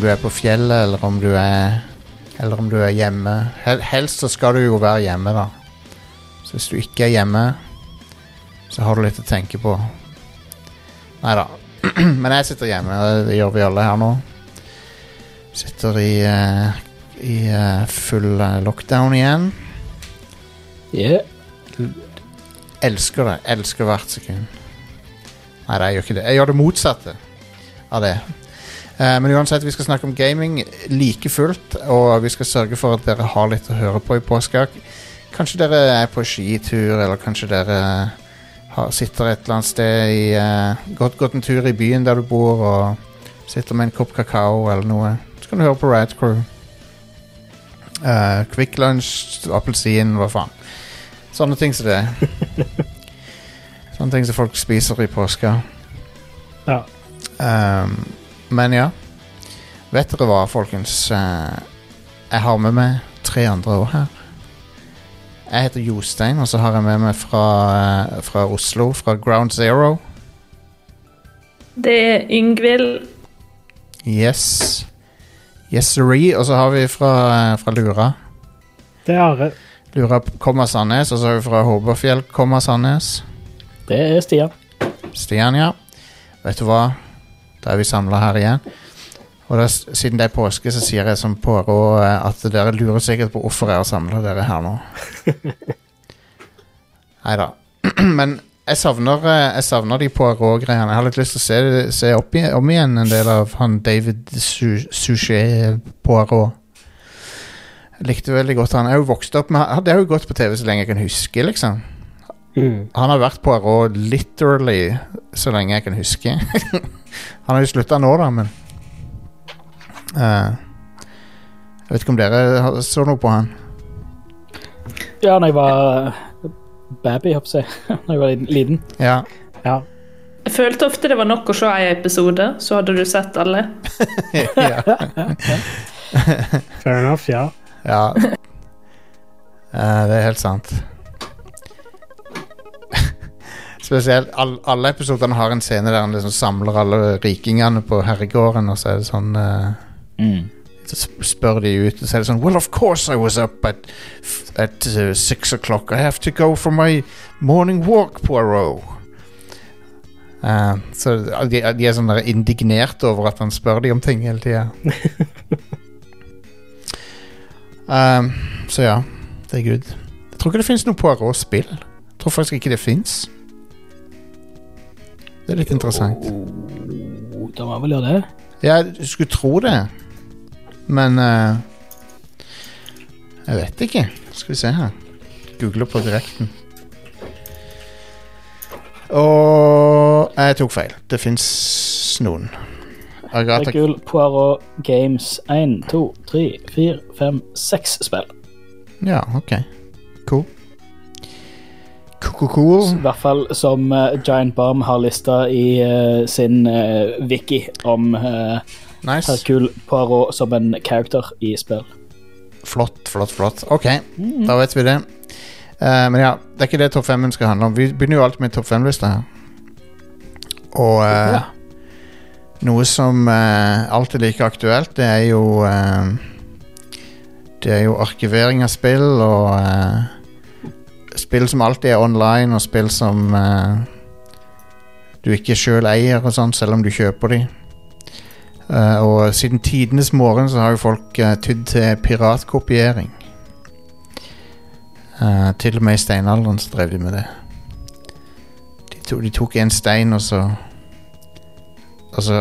om du er på fjellet, eller om du er Eller om du er hjemme. Hel, helst så skal du jo være hjemme, da. Så hvis du ikke er hjemme, så har du litt å tenke på. Nei da. Men jeg sitter hjemme, og det gjør vi alle her nå. Sitter i, uh, i uh, full eh, lockdown igjen. Yeah. Elsker det. Elsker hvert sekund. Nei, jeg gjør ikke det. Jeg gjør det motsatte av det. Eh, men uansett, vi skal snakke om gaming like fullt, og vi skal sørge for at dere har litt å høre på i påska. Kanskje dere er på skitur, eller kanskje dere har, sitter et eller annet sted i eh, gått, gått en tur i byen der du bor, og sitter med en kopp kakao eller noe. Så kan du høre på Rad Crew. Eh, Quick Lunch, appelsin, hva faen. Sånne ting som det. Sånne ting som folk spiser i påska. Ja. Um, men ja. Vet dere hva, folkens? Eh, jeg har med meg tre andre òg her. Jeg heter Jostein, og så har jeg med meg fra, eh, fra Oslo, fra Ground Zero. Det er Yngvild. Yes. Yes, sirree. Og så har vi fra, eh, fra Lura. Det er Are. Lura, komma Sandnes. Og så har vi fra Håberfjell, komma Sandnes. Det er Stian. Stian, ja. Vet du hva? Da er vi samla her igjen. Og da, siden det er påske, så sier jeg som pårå eh, at dere lurer sikkert på hvorfor jeg har samla dere her nå. Nei da. Men jeg savner, eh, jeg savner de Poirot-greiene. Jeg har litt lyst til å se, se opp om igjen en del av han David Su- Suchet Poirot. Jeg likte veldig godt han. Jeg har jo vokst opp med Det har jo gått på TV så lenge jeg kan huske, liksom. Mm. Han har vært Poirot literally så lenge jeg kan huske. han har jo slutta nå, da, men uh, Jeg vet ikke om dere så noe på han. Ja, når jeg var eh, baby, håper jeg. Når jeg var liten-. Ja. Ja. Jeg følte ofte det var nok å se en episode, så hadde du sett alle. ja. Fair enough, ja. ja. Uh, det er helt sant. Spesielt all, alle episodene har en scene der han liksom samler alle rikingene på herregården, og så er det sånn uh, Mm. Så spør de ut, og så er det sånn Well, of course I was up at, at uh, six o'clock. I have to go for my morning walk, Poirot. Uh, så de, de er sånn indignert over at han spør de om ting hele tida. um, så ja, det er good. Jeg tror ikke det fins noe Poirot-spill. Jeg tror faktisk ikke det fins. Det er litt interessant. Jo, må jeg vel gjøre det. Jeg skulle tro det, men eh, Jeg vet ikke. Skal vi se her. Google på direkten. Og jeg tok feil. Det fins noen. Agatha Hercule Poirot Games 1, 2, 3, 4, 5, 6 spill. Ja, ok. Cool. Cool. I hvert fall som uh, Giant Bomb har lista i uh, sin uh, wiki om uh, Nice. Hercule Poirot som en character i spill. Flott, flott, flott. Ok, da vet vi det. Men ja, det er ikke det topp fem-en skal handle om. Vi begynner jo alltid med topp fem-lista her. Og Ja. noe som alltid er like aktuelt, det er jo Det er jo arkivering av spill og Spill som alltid er online, og spill som uh, du ikke sjøl eier, og sånn, selv om du kjøper de. Uh, og siden tidenes morgen så har jo folk uh, tydd til piratkopiering. Uh, til og med i steinalderen så drev de med det. De, to, de tok en stein, og så Og så,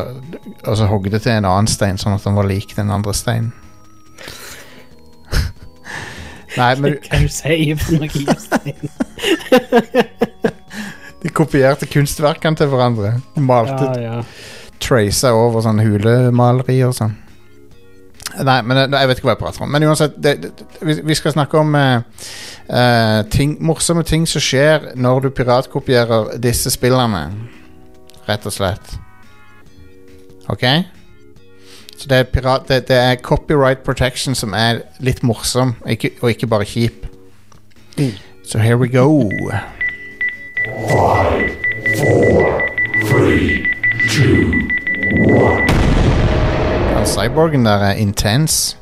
så hogde det til en annen stein, sånn at den var lik den andre steinen. Nei, men Hva du sier for noe, Jostein? de kopierte kunstverkene til hverandre. De malte Ja, ja. tracer over sånn hulemaleri og sånn. Nei, men eh, jeg vet ikke hva jeg prater om. Men uansett, det, det, vi, skal snakke om eh, ting, morsomme ting som skjer når du piratkopierer disse spillene. Rett og slett. Ok? Så det er, pirat, det, det er copyright protection som er litt morsom, ikke, og ikke bare kjip. Mm. Så here we go. Three, two, cyborgen der er intens.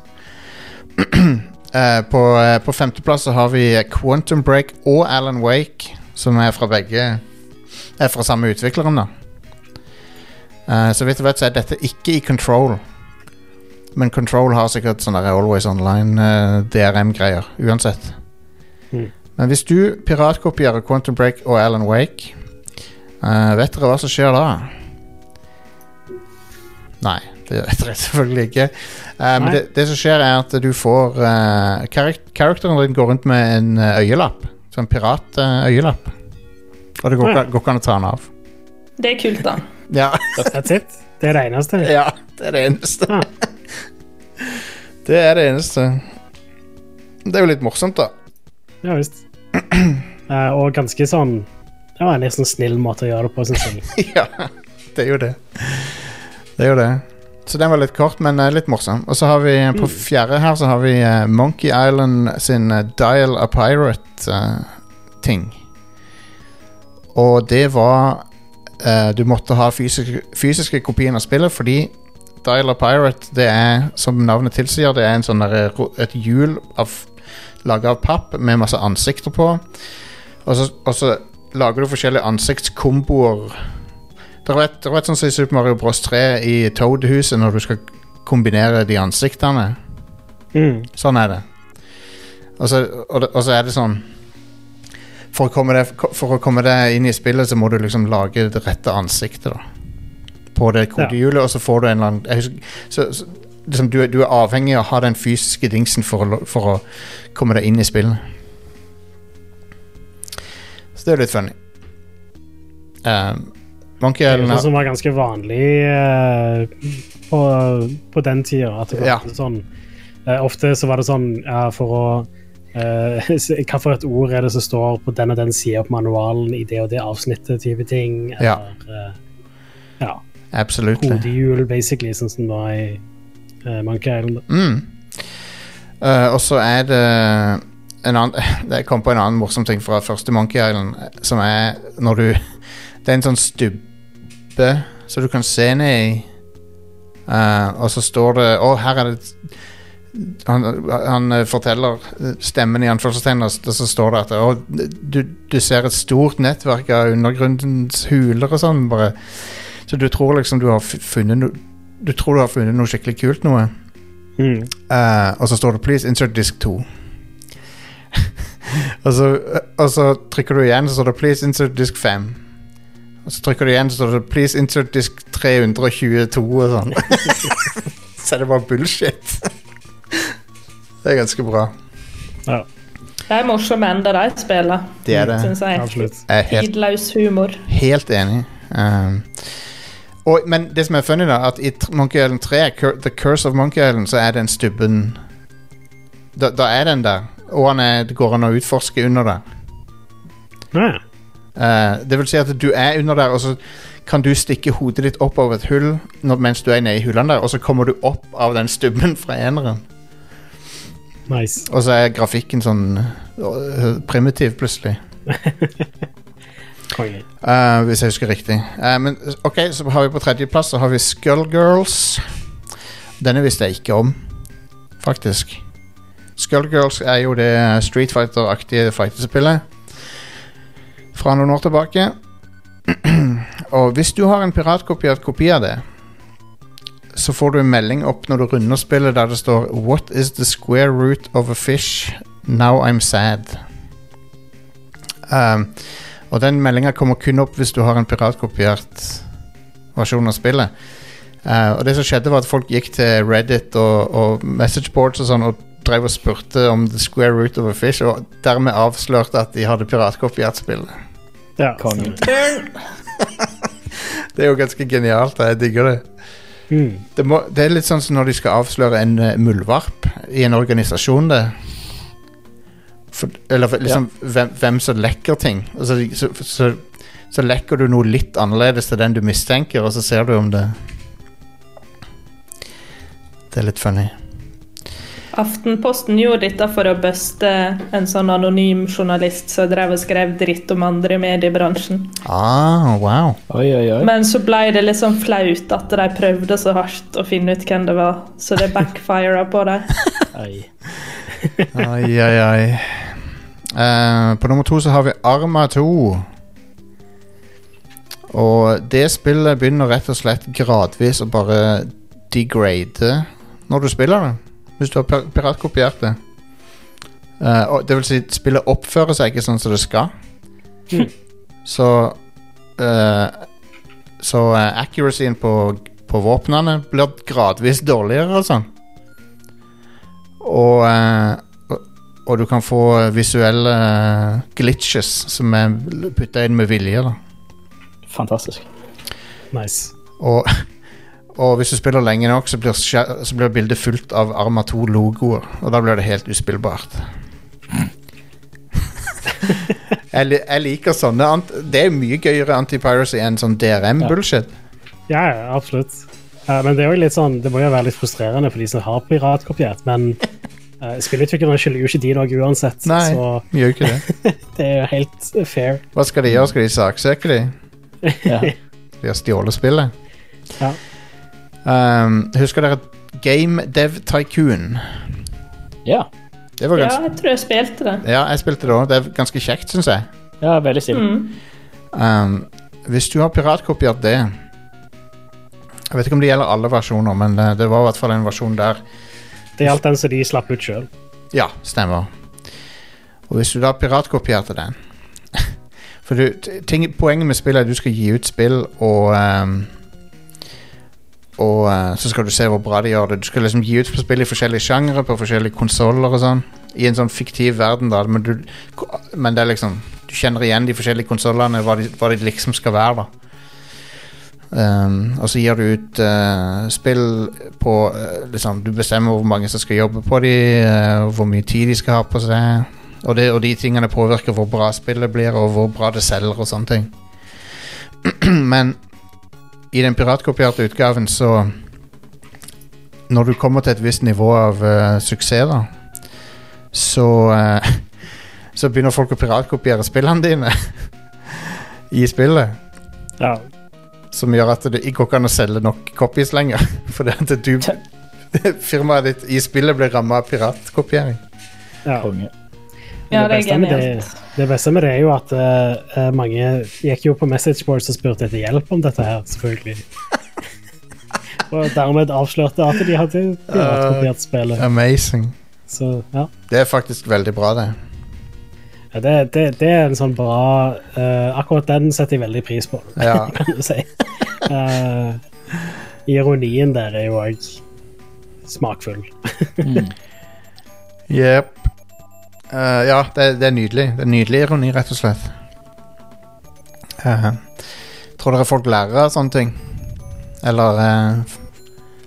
Eh, på, eh, på femteplass så har vi Quantum Break og Alan Wake, som er fra begge Er fra samme utvikleren, da. Eh, så vidt jeg vet, så er dette ikke i Control. Men Control har sikkert sånne Always Online eh, DRM-greier, uansett. Mm. Men hvis du piratkopierer Quantum Break og Alan Wake, uh, vet dere hva som skjer da? Nei, det vet dere selvfølgelig ikke. Uh, men det, det som skjer, er at du får uh, Karakteren din går rundt med en øyelapp. Sånn piratøyelapp. og det går Ja. går ikke an å ta den av. Det er kult, da. Ja, That's it. Det er det eneste. ja det er det eneste. Ja. Det er det eneste. Det er jo litt morsomt, da. Ja visst. Eh, og ganske sånn Det var en litt sånn snill måte å gjøre det på, syns jeg. ja, det er jo det. Det er jo det. Så den var litt kort, men eh, litt morsom. Og så har vi eh, på fjerde her så har vi eh, Monkey Island sin eh, Dial a Pirate-ting. Og det var eh, Du måtte ha fysiske, fysiske kopien av spillet fordi Dial Pirate, det er, som navnet tilsier, det er en sånn der, et hjul laga av papp med masse ansikter på. Og så, og så lager du forskjellige ansiktskomboer. Det var et, et sånt som i Super Mario Bros 3 i Toad-huset, når du skal kombinere de ansiktene. Mm. Sånn er det. Og så, og, og så er det sånn for å, komme det, for å komme det inn i spillet, så må du liksom lage det rette ansiktet da på det kodehjulet, og så får du en eller annen husker, så, så, liksom, du, du er avhengig av å ha den fysiske dingsen for for å komme deg inn i spillet. Så det er litt funny. Um, Monkey Island sånn som var ganske vanlig uh, på, på den tida. At det var Ja. sånn, uh, ofte så var det sånn uh, for å uh, Hvilket ord er det som står på den og den sida på manualen i det og det avsnittet? type ting, Ja. Eller eh, ja, Absolutt. kodehjul, basically, sånn som det var i uh, Monkey Island. Mm. Uh, og så er det en annen Jeg kom på en annen morsom ting fra første Monkey Island, eh, som er når du Det er en sånn stubbe så du kan se ned i. uh, og så står det Å, her er det han, han forteller stemmen i anførselstegn, og og så står det at å, du, du ser et stort nettverk av undergrunnens huler og sånn. bare Så du tror liksom du har funnet no, Du tror du har funnet noe skikkelig kult noe. Mm. uh, og så står det 'Please insert disk 2'. og, så, og så trykker du igjen, så står det 'Please insert disk 5'. Og så trykker du igjen, så står det 'Please insert disk 322' og sånn. så er det bare bullshit. det er ganske bra. Ja, Det er morsomme enda de spiller, Det er det. syns jeg. absolutt. Helt, Tidløs humor. helt enig. Um, og, men det som er funny, da, at i Monkey Island 3, Cur The Curse of Monkey Island, så er den stubben Da, da er den der. Og han er, det går an å utforske under der. Ja, Uh, det vil si at du er under der, og så kan du stikke hodet ditt opp over et hull når, mens du er nede i hullene der, og så kommer du opp av den stubben fra eneren. nice. Og så er grafikken sånn uh, primitiv, plutselig. Eh, hvis jeg husker riktig. Uh, men ok, så har vi på tredjeplass har vi Skullgirls. Denne visste jeg ikke om, faktisk. Skullgirls er jo det Street Fighter-aktige fightespillet fra noen år tilbake. Og hvis du har en piratkopiert kopi av det, så får du en melding opp når du runder spillet der det står What is the square root of a fish? Now I'm sad. Um, og den meldinga kommer kun opp hvis du har en piratkopiert versjon av spillet. Uh, og det som skjedde, var at folk gikk til Reddit og, og messageboards og sånn og drev og spurte om the square root of a fish, og dermed avslørte at de hadde piratkopiert spillet. Ja, Kongen. Det er jo ganske genialt. Jeg digger det. Mm. Det, må, det er litt sånn som når de skal avsløre en uh, muldvarp i en organisasjon. det For, Eller for- liksom hvem, hvem som lekker ting. Altså, så, så, så lekker du noe litt annerledes til den du mistenker, og så ser du om det Det er litt funny. Aftenposten gjorde dette for å buste en sånn anonym journalist som drev og skrev dritt om andre i mediebransjen. Ah, wow. Oi, oi, oi. Men så ble det litt sånn flaut at de prøvde så hardt å finne ut hvem det var, så det backfira på dem. Ai, ai, ai. Uh, på nummer to så har vi Arma 2. Og det spillet begynner rett og slett gradvis å bare degrade når du spiller det. Hvis du har piratkopiert det. Uh, og det vil si, spillet oppfører seg ikke sånn som det skal. Så uh, Så uh, accuracyen på, på våpnene blir gradvis dårligere og sånn. Og, eh, og, og du kan få visuelle eh, glitches som er putta inn med vilje. da Fantastisk. Nice. og, og hvis du spiller lenge nok, så blir, så blir bildet fullt av Arma 2-logoer. Og da blir det helt uspillbart. jeg, jeg liker sånne Det er mye gøyere anti-piracy enn sånn DRM-bullshit. Ja, ja, absolutt. Eh, men det er jo litt sånn, det må jo være litt frustrerende for de som har piratkopiert, men uh, spillutviklerne skylder jo ikke de noe uansett, Nei. så Gjør ikke det. det er jo helt fair. Hva skal de gjøre? Skal de saksøke de? Ja. De har stjålet spillet. Ja. Um, husker dere Game Dev Tycoon? ja. Det var Ja, jeg tror jeg spilte det. Ja, jeg spilte det òg. Det er ganske kjekt, syns jeg. Ja, veldig stilig. Mm. Um, hvis du har piratkopiert det Jeg vet ikke om det gjelder alle versjoner, men det, var i hvert fall en versjon der. Det gjaldt den som de slapp ut sjøl. Ja, stemmer. Og hvis du da piratkopierte den For du, ting, poenget med spillet er at du skal gi ut spill, og um, Og uh, så skal du se hvor bra de gjør det. Du skal liksom gi ut spill i forskjellige sjangere, på forskjellige konsoller og sånn. I en sånn fiktiv verden, da. Men, du, men det er liksom Du kjenner igjen de forskjellige konsollene, hva, hva de liksom skal være, da. Um, og så gir du ut uh, spill på uh, liksom, Du bestemmer hvor mange som skal jobbe på dem, uh, hvor mye tid de skal ha på seg. Og, det, og de tingene påvirker hvor bra spillet blir, og hvor bra det selger og sånne ting. Men i den piratkopierte utgaven så Når du kommer til et visst nivå av eh, suksess, da, så eh, Så begynner folk å piratkopiere spillene dine i spillet. Ja. Som gjør at det ikke går an å selge nok copies lenger. Fordi at du Firmaet ditt i spillet blir ramma av piratkopiering. ja. Konge. Ja, det beste med. Det, det beste med det er jo at eh, eh, mange gikk jo på messageboards og spurte etter hjelp om dette her, selvfølgelig. og dermed avslørte at de hadde piratkopiert spillet. Amazing. Så ja. Det er faktisk veldig bra, det. Ja det, det, det er en sånn bra uh, Akkurat den setter jeg veldig pris på, Ja. kan du si. Uh, ironien der er jo òg smakfull. Mm. Jepp. Eh, ja, det, det er nydelig. Det er nydelig ironi, rett og slett. Tror dere folk lærer av sånne ting? Eller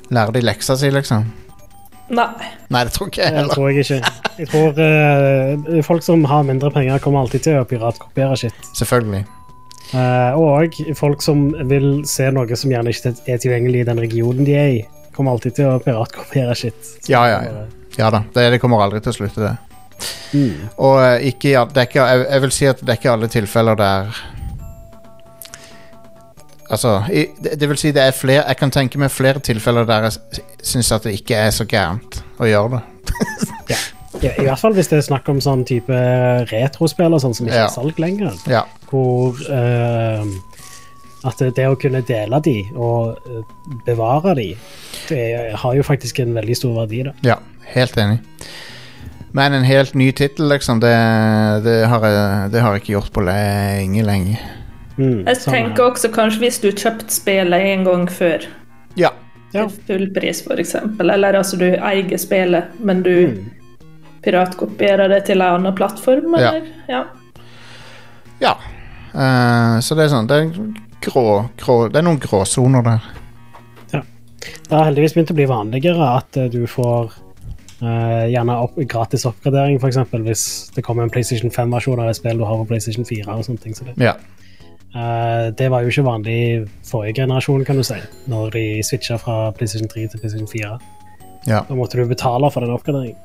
lærer de leksa si, liksom? Nei. Nei, det tror ikke jeg Det tror jeg ikke. Jeg tror uh, folk som har mindre penger, kommer alltid til å piratkopiere shit. Selvfølgelig. Uh, og folk som vil se noe som gjerne ikke er tilgjengelig i den regionen de er i, kommer alltid til å piratkopiere shit. Ja, ja, ja. Ja da. Det, det kommer aldri til å slutte, det. Mm. Og uh, ikke, ja, det er ikke, jeg, jeg vil si at det er ikke alle tilfeller der Altså, i, det, det vil si det er flere Jeg kan tenke meg flere tilfeller der jeg syns at det ikke er så gærent å gjøre det. Ja, I hvert fall hvis det er snakk om sånn type retrospill og sånn som ikke Ja. er salg lenger. Ja. Hvor uh, at det, det å kunne dele de og eh, bevare de, det har jo faktisk en veldig stor verdi, da. Ja, helt enig. Men en helt ny tittel, liksom, det, det, har jeg, det har jeg ikke gjort på lenge, lenge. Mm, Jeg sånn, tenker også kanskje hvis du kjøpt spillet en gang før, Ja. Ja. til full pris f.eks., eller altså du eier spillet, men du mm, piratkopierer det til en annen plattform, Ja. eller? Ja. ja. Eh, så det er sånn Det er, grå, grå, det er noen gråsoner der. Det har heldigvis begynt å bli vanligere at eh, du får Uh, gjerne opp, gratis oppgradering, f.eks. hvis det kommer en PlayStation 5-versjon av et spill du har på PlayStation 4. og sånne ting. Så det. Ja. Eh, det var jo ikke vanlig i forrige generasjon, kan du si, når de switcha fra PlayStation 3 til PlayStation 4. Ja, Da måtte du betale for den oppgraderingen.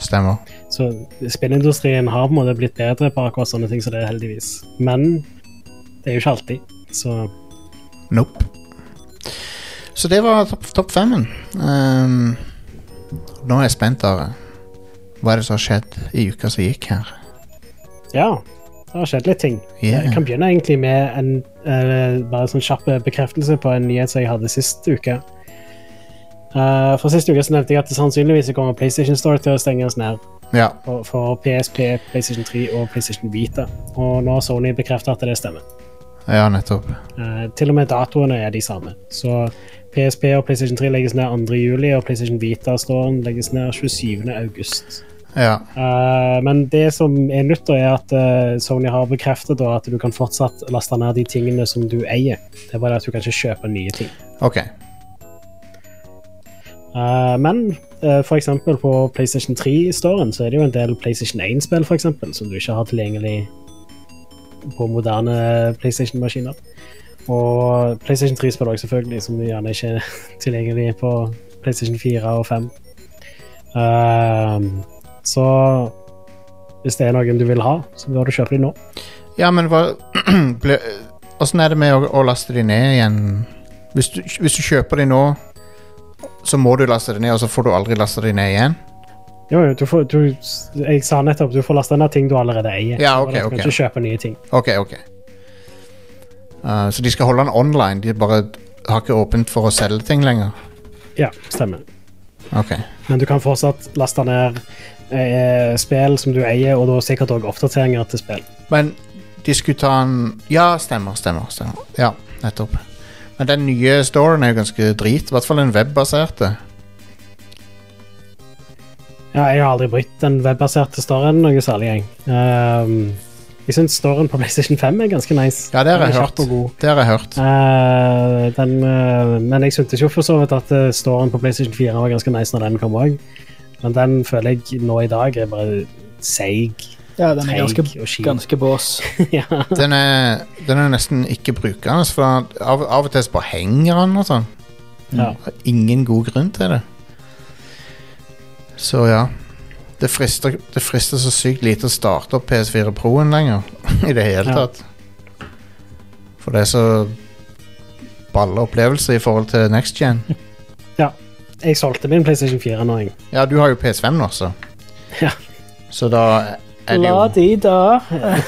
stemmer. Så spillindustrien har på en måte blitt bedre på akkurat sånne ting som det, er heldigvis. Men det er jo ikke alltid. Så Nope. Så det var topp top femmen. Um, nå er jeg spent, Are. Hva er det som har skjedd i uka som gikk her? ja, det har skjedd litt ting. Yeah. Jeg kan begynne egentlig med en uh, bare sånn kjapp bekreftelse på en nyhet som jeg hadde sist uke. Uh, for sist uke så nevnte jeg at det sannsynligvis kommer PlayStation Store til å stenges ned Ja. for, for PSP, PlayStation 3 og PlayStation Vita. Og nå har Sony bekreftet at det stemmer. ja, nettopp. Uh, til og med datoene er de samme. Så PSP og PlayStation 3 legges ned 2. juli, og PlayStation Vita-storen legges ned 27. Ja. Uh, men det som er nytt, da, er at uh, Sony har bekreftet da, at du kan fortsatt laste ned de tingene som du eier. Det er bare at du kan ikke kjøpe nye ting. OK. Uh, men uh, eksempel på PlayStation 3-storen så er det jo en del PlayStation 1-spill for eksempel, som du ikke har tilgjengelig på moderne PlayStation-maskiner. Og PlayStation 3-spill også selvfølgelig, som gjerne ikke er tilgjengelig på PlayStation 4 og 5. Eh, så hvis det er noen du vil ha, så bør du kjøpe dem nå. Ja, men hva Åssen er det med å, å laste de ned igjen? Hvis du, hvis du kjøper de nå, så må du laste de ned, og så får du aldri laste de ned igjen? Jo, jo, du får, du, jeg sa nettopp du får laste ned ting du allerede eier. Ja, ok, ok, Du kan ikke kjøpe nye ting. Ok, ok. Uh, så de skal holde den online? De bare har ikke åpent for å selge ting lenger? Ja, stemmer. Ok. Men du kan fortsatt laste ned eh, spill som du eier, og da sikkert òg oppdateringer til spill. Men de skulle ta en Ja, stemmer, stemmer. stemmer. Ja, nettopp. Men den nye storen er jo ganske drit. I hvert fall den webbaserte. Ja, jeg har aldri brukt den webbaserte storen noe særlig, jeg. Um, jeg syns storen på PlayStation 5 er ganske nice. Ja, det har jeg hørt. Det har jeg hørt. Uh, den, uh, men jeg syntes jo for så vidt at storen på PlayStation 4 var ganske nice når den kom òg. Men den føler jeg nå i dag er bare seig. Ja, den er ganske, ganske bås. ja. Den er, den er nesten ikke brukende, for av, av og til bare henger den og sånn. ja. Ingen god grunn til det. Så ja. Det frister, det frister så sykt lite å starte opp PS4 Pro-en lenger. I det hele Ja. tatt. For det er så balle opplevelse i forhold til next gen. Jeg solgte min PlayStation 4 nå, jeg. Ja, du har jo PS5 nå, så. Ja. Så da er det jo La de da.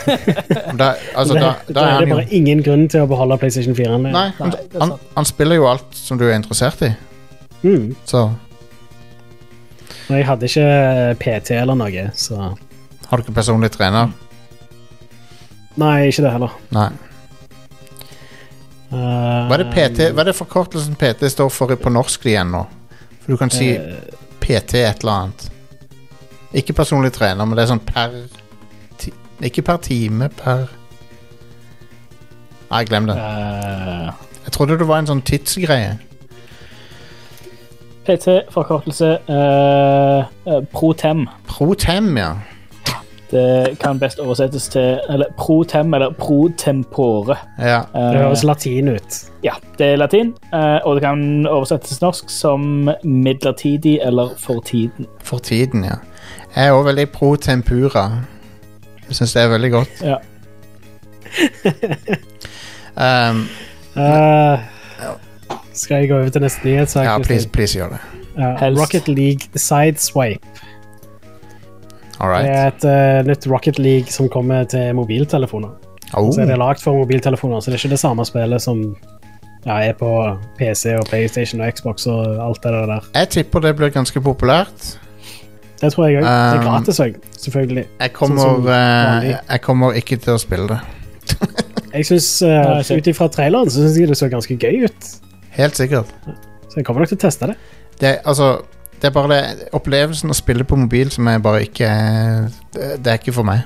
da, Altså, da, da, da er er han det jo bare ingen grunn til å beholde PlayStation 4. -en. Nei, han, han, han spiller jo alt som du er interessert i, Mm. så Og jeg hadde ikke PT eller noe, så har du ikke personlig trener. Nei, ikke det heller. Nei. Hva er det PT Hva er det forkortelsen PT står for på norsk igjen nå? For du kan si eh, PT et eller annet. Ikke personlig trener, men det er sånn per ti, Ikke per time, per Nei, glem det. Eh, Jeg trodde det var en sånn tidsgreie. PT, forkortelse uh, Protem. Protem, ja. Det kan best oversettes til eller protem eller protempore. ja. Eh, Det høres latin ut. ja, det er latin, eh, og det kan oversettes til norsk som midlertidig eller for tiden. For tiden, ja. Jeg er òg veldig pro tempura. Jeg syns det er veldig godt. Ja. Um, uh, skal jeg gå over til neste nyhetssak? ja, please, please gjør det. Uh, Rocket League Sideswipe. All Det er et uh, nytt Rocket League som kommer til mobiltelefoner. Oh, Så er det lagd for mobiltelefoner, så det er ikke det samme spillet som ja, er på PC og PlayStation og Xbox og alt det der. jeg tipper det blir ganske populært. Det tror jeg òg. det er Um, gratis òg, selvfølgelig. Jeg kommer, Sånn eh, jeg kommer ikke til å spille det. Jeg synes, uh. Ut ifra traileren så syns jeg det så ganske gøy ut. Helt sikkert. Så jeg kommer nok til å teste det. Det, altså, det er bare det opplevelsen å spille på mobil som er bare ikke Det, det er ikke for meg.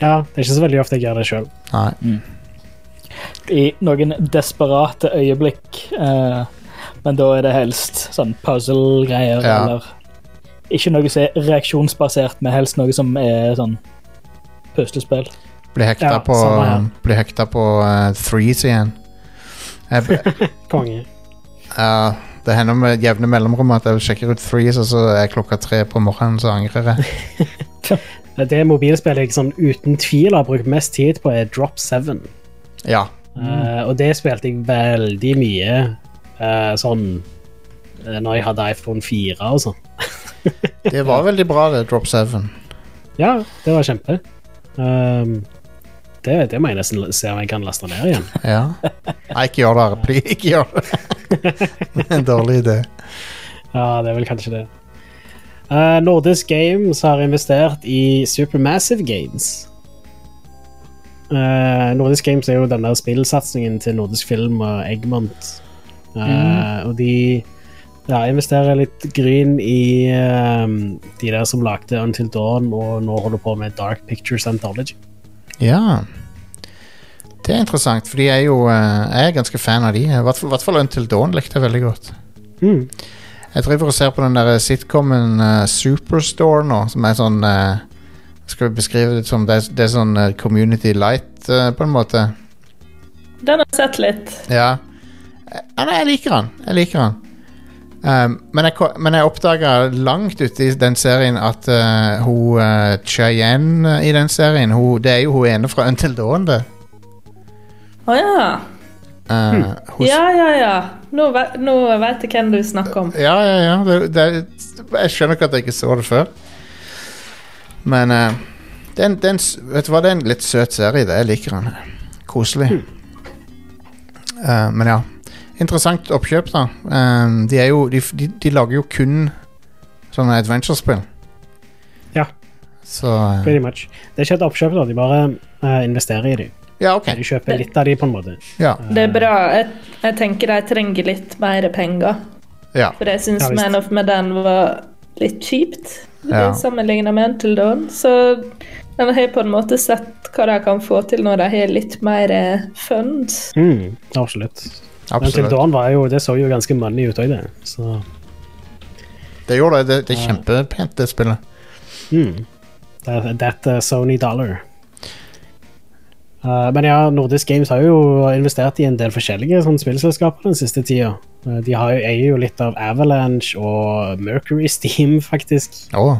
Ja, Det er ikke så veldig ofte jeg gjør det sjøl. Nei. I noen desperate øyeblikk, eh, men da er det helst sånn puzzle-greier Ja. eller Ikke noe som er reaksjonsbasert, men helst noe som er sånn puslespill. Blir hekta Ja, på, bli hekta på uh, threes igjen. Konge. ja, Det hender med jevne mellomrom at jeg sjekker ut Threes, og så er klokka tre på morgenen, så angrer jeg. Det mobilspillet jeg sånn uten tvil har brukt mest tid på, er Drop 7. Ja. Uh, og det spilte jeg veldig mye uh, sånn uh, når jeg hadde iPhone 4 og sånn. Det var veldig bra, det, Drop 7. Ja, det var kjempe. Um, det, det må jeg nesten se om jeg kan laste ned igjen. Ja. Nei, ikke gjør det, Are. Ikke gjør det. det en dårlig idé. Ja, det er vel kanskje det. Uh, Nordisk Games har investert i Supermassive Games. Uh, Nordisk Games er jo den der spillsatsingen til Nordisk Film og Eggmont. Uh, Og de ja, investerer litt gryn i um, de der som lagde Until Dawn, og nå holder på med Dark Pictures Anthology. Ja. Det er interessant, for de er jo eh, Jeg er ganske fan av de. I hvert fall- Until Dawn likte jeg veldig godt. Mm. Jeg driver og ser på den der sitcomen uh, Superstore nå, som er sånn uh, Skal vi beskrive det som Det er, det er sånn uh, Community Light, eh, på en måte. Den har jeg sett litt. Ja. Eh, ja, nei, jeg liker han. Jeg liker han. Um, men jeg, men jeg oppdaga langt ute i den serien at eh, hun uh, Cheyenne i den serien hun, Det er jo hun ene fra Until Dawn, det. Å ja. Eh, hos... Ja, ja, ja. Nå, ve nå vet jeg hvem du snakker om. Ja, ja, ja. Det, det, jeg skjønner ikke at jeg ikke så det før. Men uh, det er en, det er en, vet du hva, det er en litt søt serie. Det. Jeg liker den. Koselig. Eh, men ja. Interessant oppkjøp, da. Eh, de, er jo, de, de, de lager jo kun sånne adventure-spill. Ja. Så uh, Pretty much. Det er ikke et oppkjøp, da. De bare uh, investerer i dem. Ja, ok. De kjøper litt av dem, på en måte. Ja. Det er bra. Jeg, jeg tenker de trenger litt mer penger. ja. For jeg syns Ja. Man of Medan var litt kjipt Ja. sammenligna med Until Dawn. Så de har på en måte sett hva de kan få til når de har litt mer fund. funds. Mm, absolutt. absolutt. Until Dawn var jo, det så jo ganske money ut òg, det. Så Det gjorde det. Det, det er kjempepent, det spillet. mm. that, that uh, Sony dollar. Uh, men ja, Nordisk Games har jo investert i en del forskjellige sånn, spillselskaper den siste tida. Uh, de har jo, eier jo litt av Avalanche og Mercury Steam, faktisk. Oh.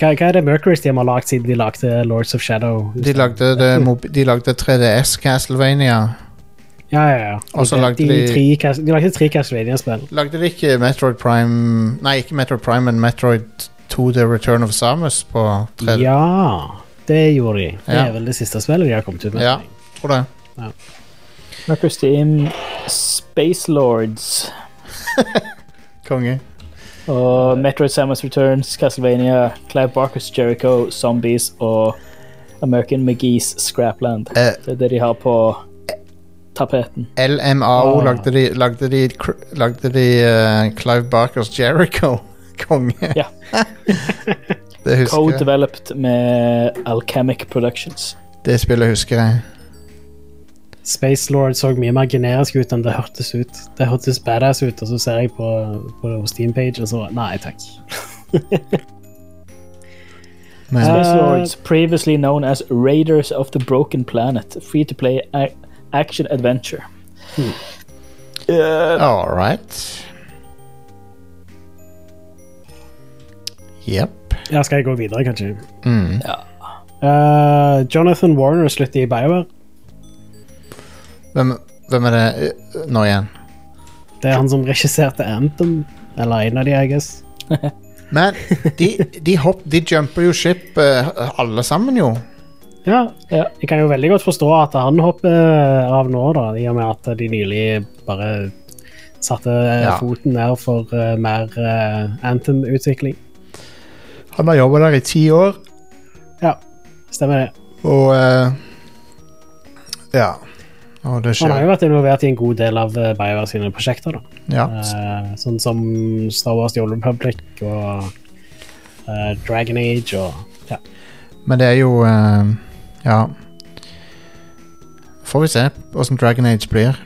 Hva, hva er det Mercury Steam har lagd siden de lagde Lords of Shadow? De lagde, det, de lagde 3DS Castlevania. Ja, ja, ja. Og så de, lagde de, de- tre, de lagde tre Castlevania-spill. Lagde de ikke Metroid Prime Nei, ikke Metroid Prime, men Metroid 2 The Return of Samus på 3D? Ja, det gjorde de. Det Ja. er vel det siste spillet de har kommet ut med. Ja, tror det. Mercury Team Space Lords Konge. og Metroid Samus Returns, Castlevania, Clive Barkers Jericho, Zombies og American McGee's Scrapland. Eh. Det er det de har på tapeten. LMAO oh. lagde de, lagde de, lagde de uh, Clive Barkers Jericho. Konge. Ja. det husker jeg. Co-developed med Alchemic Productions. Det spillet husker jeg. Space Lord så mye mer generisk ut enn det hørtes ut. Det hørtes badass ut, og så ser jeg på, på Steam-page, og så Nei takk. Men, Space. Lords, previously known as Raiders of the Broken Planet, free to play action adventure. Eh, all right. Jepp. Ja, skal jeg gå videre, kanskje? Mm. Eh, Jonathan Warner slutter i BioWare. Hvem, hvem er det eh, nå igjen? Det er han som regisserte Anthem. Eller en av de, I guess. Men de, de, hopp, de jumper jo ship, eh, alle sammen, jo. Ja, Ja. jeg kan jo veldig godt forstå at han hopper av nå, da, i og med at de nylig bare satte Ja. foten ned for uh, mer uh, Anthem-utvikling. Han har jobba der i ti år, Ja, stemmer det. og eh, Ja. Og det Han har jo vært involvert i en god del av uh, BioWare sine prosjekter. da. Ja. Eh, sånn som Star Wars The Old Republic og eh, Dragon Age og ja. Men det er jo eh, Ja. Får vi se åssen Dragon Age blir.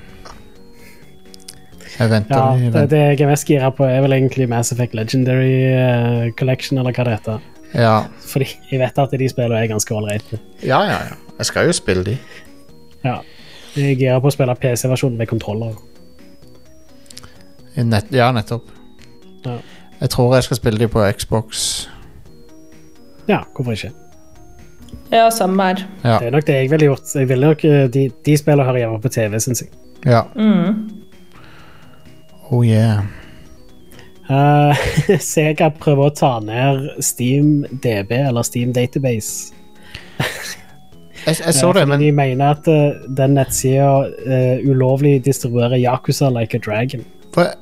Jeg venter. ja jeg det, venter. det jeg er mest gira på, er vel egentlig Mass Effect Legendary eh, Collection, eller hva det heter. Ja. Fordi jeg vet at de spillene er ganske ålreite. ja, ja, ja. Jeg skal jo spille de. Ja. Jeg er gira på å spille PC-versjonen med kontroller. Nett, ja, nettopp. Ja. Jeg tror jeg skal spille de på Xbox. Ja, hvorfor ikke? Ja, samme her. Ja. Det er nok det jeg ville gjort. Jeg ville nok, eh, de, de spiller hører hjemme på TV, syns jeg. ja. Mm. Oh yeah. Uh, Sega prøver å ta ned Steam DB, eller Steam Database. Jeg, jeg så Eh, det, men De mener at uh, den nettsida uh, ulovlig distribuerer Yakuza Like a Dragon. for,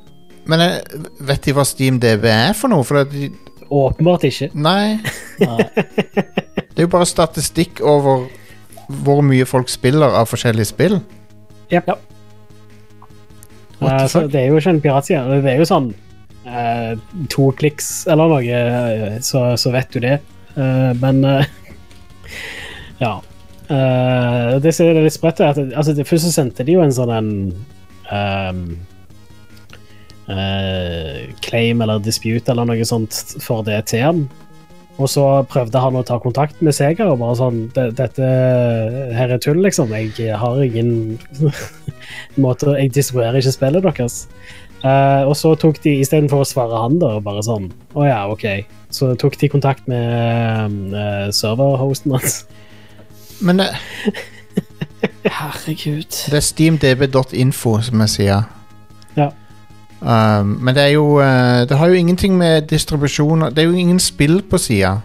Men jeg, vet de hva SteamDB er for noe? For de, Åpenbart ikke. nei, Nei. det er jo bare statistikk over hvor mye folk spiller av forskjellige spill. Yep. Ja. What Eh, så det er jo ikke en piratside. Det er jo sånn eh, to kliks eller noe, eh, så, så vet du det. Eh, men eh, ja. Eh, det som er litt sprøtt, er at altså, det, først så sendte de jo en sånn en um, claim eller dispute eller noe sånt for det til han. Og så prøvde han å ta kontakt med Sega og bare sånn Dette her er tull, liksom. Jeg har ingen måte Jeg distribuerer ikke spillet deres. Uh, og så tok de, istedenfor å svare han, da, bare sånn Å ja, OK. Så tok de kontakt med uh, serverhosten hans. Men det, Herregud. det er steamdb.info, som jeg sier. Ja. Um, men det er jo uh, Det har jo ingenting med distribusjon Det er jo ingen spill på sida.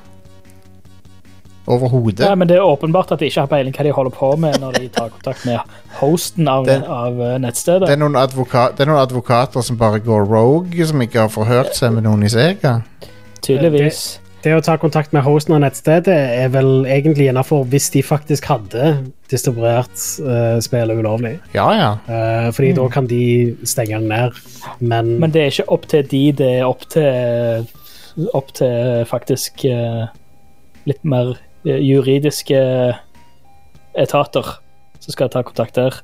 Overhodet. Nei, men det er åpenbart at de ikke har peiling hva de holder på med når de tar kontakt med hosten av, Det- av eh, nettstedet. Det er, det er noen advokater som bare går rogue, som ikke har forhørt seg med noen i Sega. Tydeligvis. Det å ta kontakt med hosten av nettstedet er vel egentlig innafor hvis de faktisk hadde distribuert uh, spillet ulovlig. Ja, ja. Uh, fordi da kan de stenge den ned. Men, Men det er ikke opp til de, det er opp til Opp til faktisk uh, litt mer juridiske etater som skal ta kontakt der.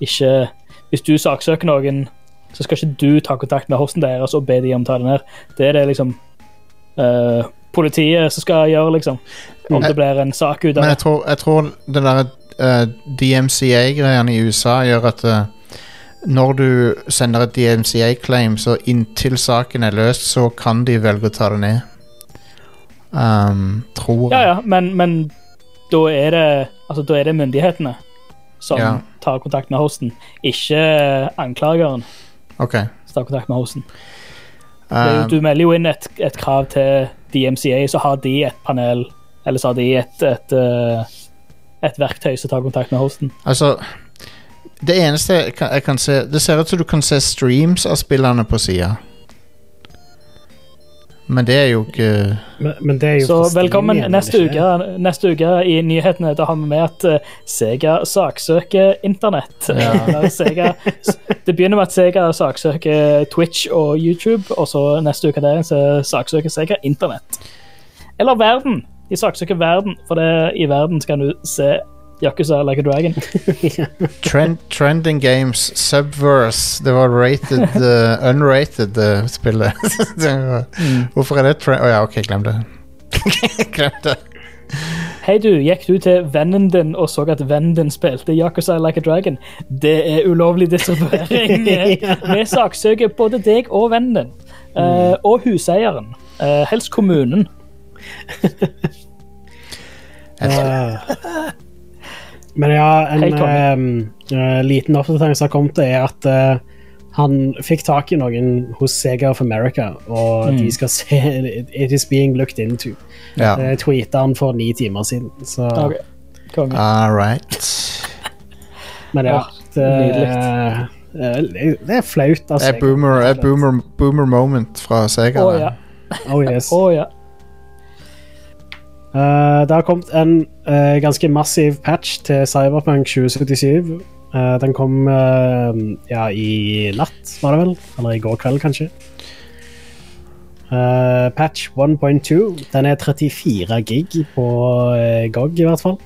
Ikke Hvis du saksøker noen, så skal ikke du ta kontakt med hosten deres og be de om å ta det ned. Det er det liksom eh, politiet som skal gjøre, liksom. Om det blir en sak ut av Men jeg tror, jeg tror den der uh, DMCA-greiene i USA gjør at uh, når du sender et DMCA-claim, så inntil saken er løst, så kan de velge å ta det ned. Um, tror jeg. ja, men, men da er det Altså, da er det myndighetene som Ja. tar kontakt med hosten, ikke anklageren Ok. som tar kontakt med hosten. Det Um, du melder jo inn et, et krav til DMCA, så har de et panel, eller så har de et, et, et, et verktøy som tar kontakt med hosten. altså Det eneste jeg kan, jeg kan se Det ser ut som du kan se streams av spillerne på sida. Men det er jo ikke men, men er jo Så velkommen neste uke, neste uke i nyhetene. Da har vi med at eh, Sega saksøker internett. Ja. Det begynner med at Sega saksøker Twitch og YouTube, og så neste uke der så saksøker Sega internett. Eller verden. De saksøker verden, for det, i verden skal du se Yakuza Like a Dragon. Trend, Trending Games Subverse. Det var rated uh, unrated uh, spillet. Det var- Hvorfor er det trend... Å ja, OK, glem det. glem det. Hei du, gikk du til vennen din og så at vennen din spilte Yakuza Like a Dragon? Det er ulovlig distribuering. Vi saksøker både deg og vennen din. Eh, og huseieren. Eh, helst kommunen. Eh, Men ja, en eh, eh, liten oppdatering som har kommet, er at eh, han fikk tak i noen hos Sega of America, og Mm. de skal se It is being looked into. Ja. Det tweeta han for ni timer siden, så okay. All right. Men ja. Ja, Det, eh, det er flaut av Det er boomer, er boomer, boomer moment fra Sega. Å der. ja. Oh, yes. Å ja. Eh, det har kommet en uh, ganske massiv patch til Cyberpunk 2077. Uh, den kom eh, ja, i natt, var det vel? Eller i går kveld, kanskje. Eh, patch 1.2. Den er 34 gig på eh, GOG, i hvert fall.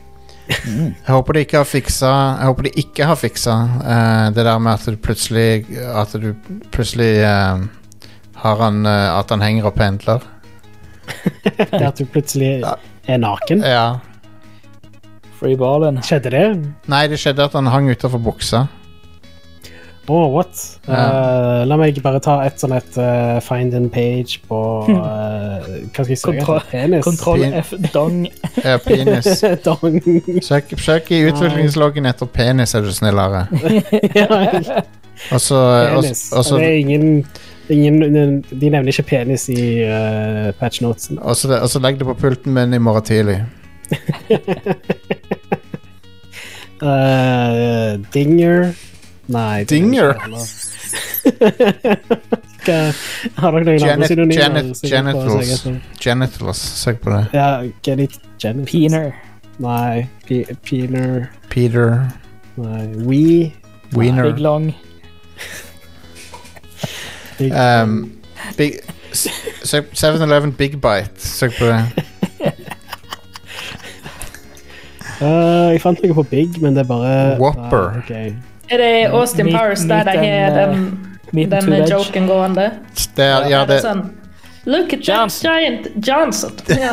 Jeg håper de ikke har fiksa Jeg håper de ikke har fiksa eh, det der med at du plutselig At du plutselig eh, har han eh, At han henger og pendler. Det at du plutselig er naken. Ja. Free ballen. Skjedde det? Nei, det skjedde at han hang utafor buksa. Oh, what? Eh, la meg bare ta et sånn et uh, find and page på uh, Hva skal jeg si? Kontroll- Penis. Kontroll F, dong. Ja, penis. Dong. Søk, søk i utviklingsloggen etter penis, er du snill, Are. ja, Og så og- penis. og så- det er ingen, ingen De nevner ikke penis i uh, patchnotesen. og så og så legg det på pulten min i morgen tidlig. uh, dinger Nei. er Dinger? Har dere noen andre Janet- synonymer? Janet- kan få genitals. Genitals. Søk på det. Ja, genit genitals. Peener. Nei. Pe Peener. Peter. Nei. We. Wiener. Big long. Um, big, søk 7-Eleven Big Bite. Søk på det. Uh, jeg fant noe på Big, men det er bare Whopper. Ah, okay. Er det Austin Powers der de har and, den, Meat den joken gående? Det er, ja, det sånn Look at Johnson. giant Johnson. Ja.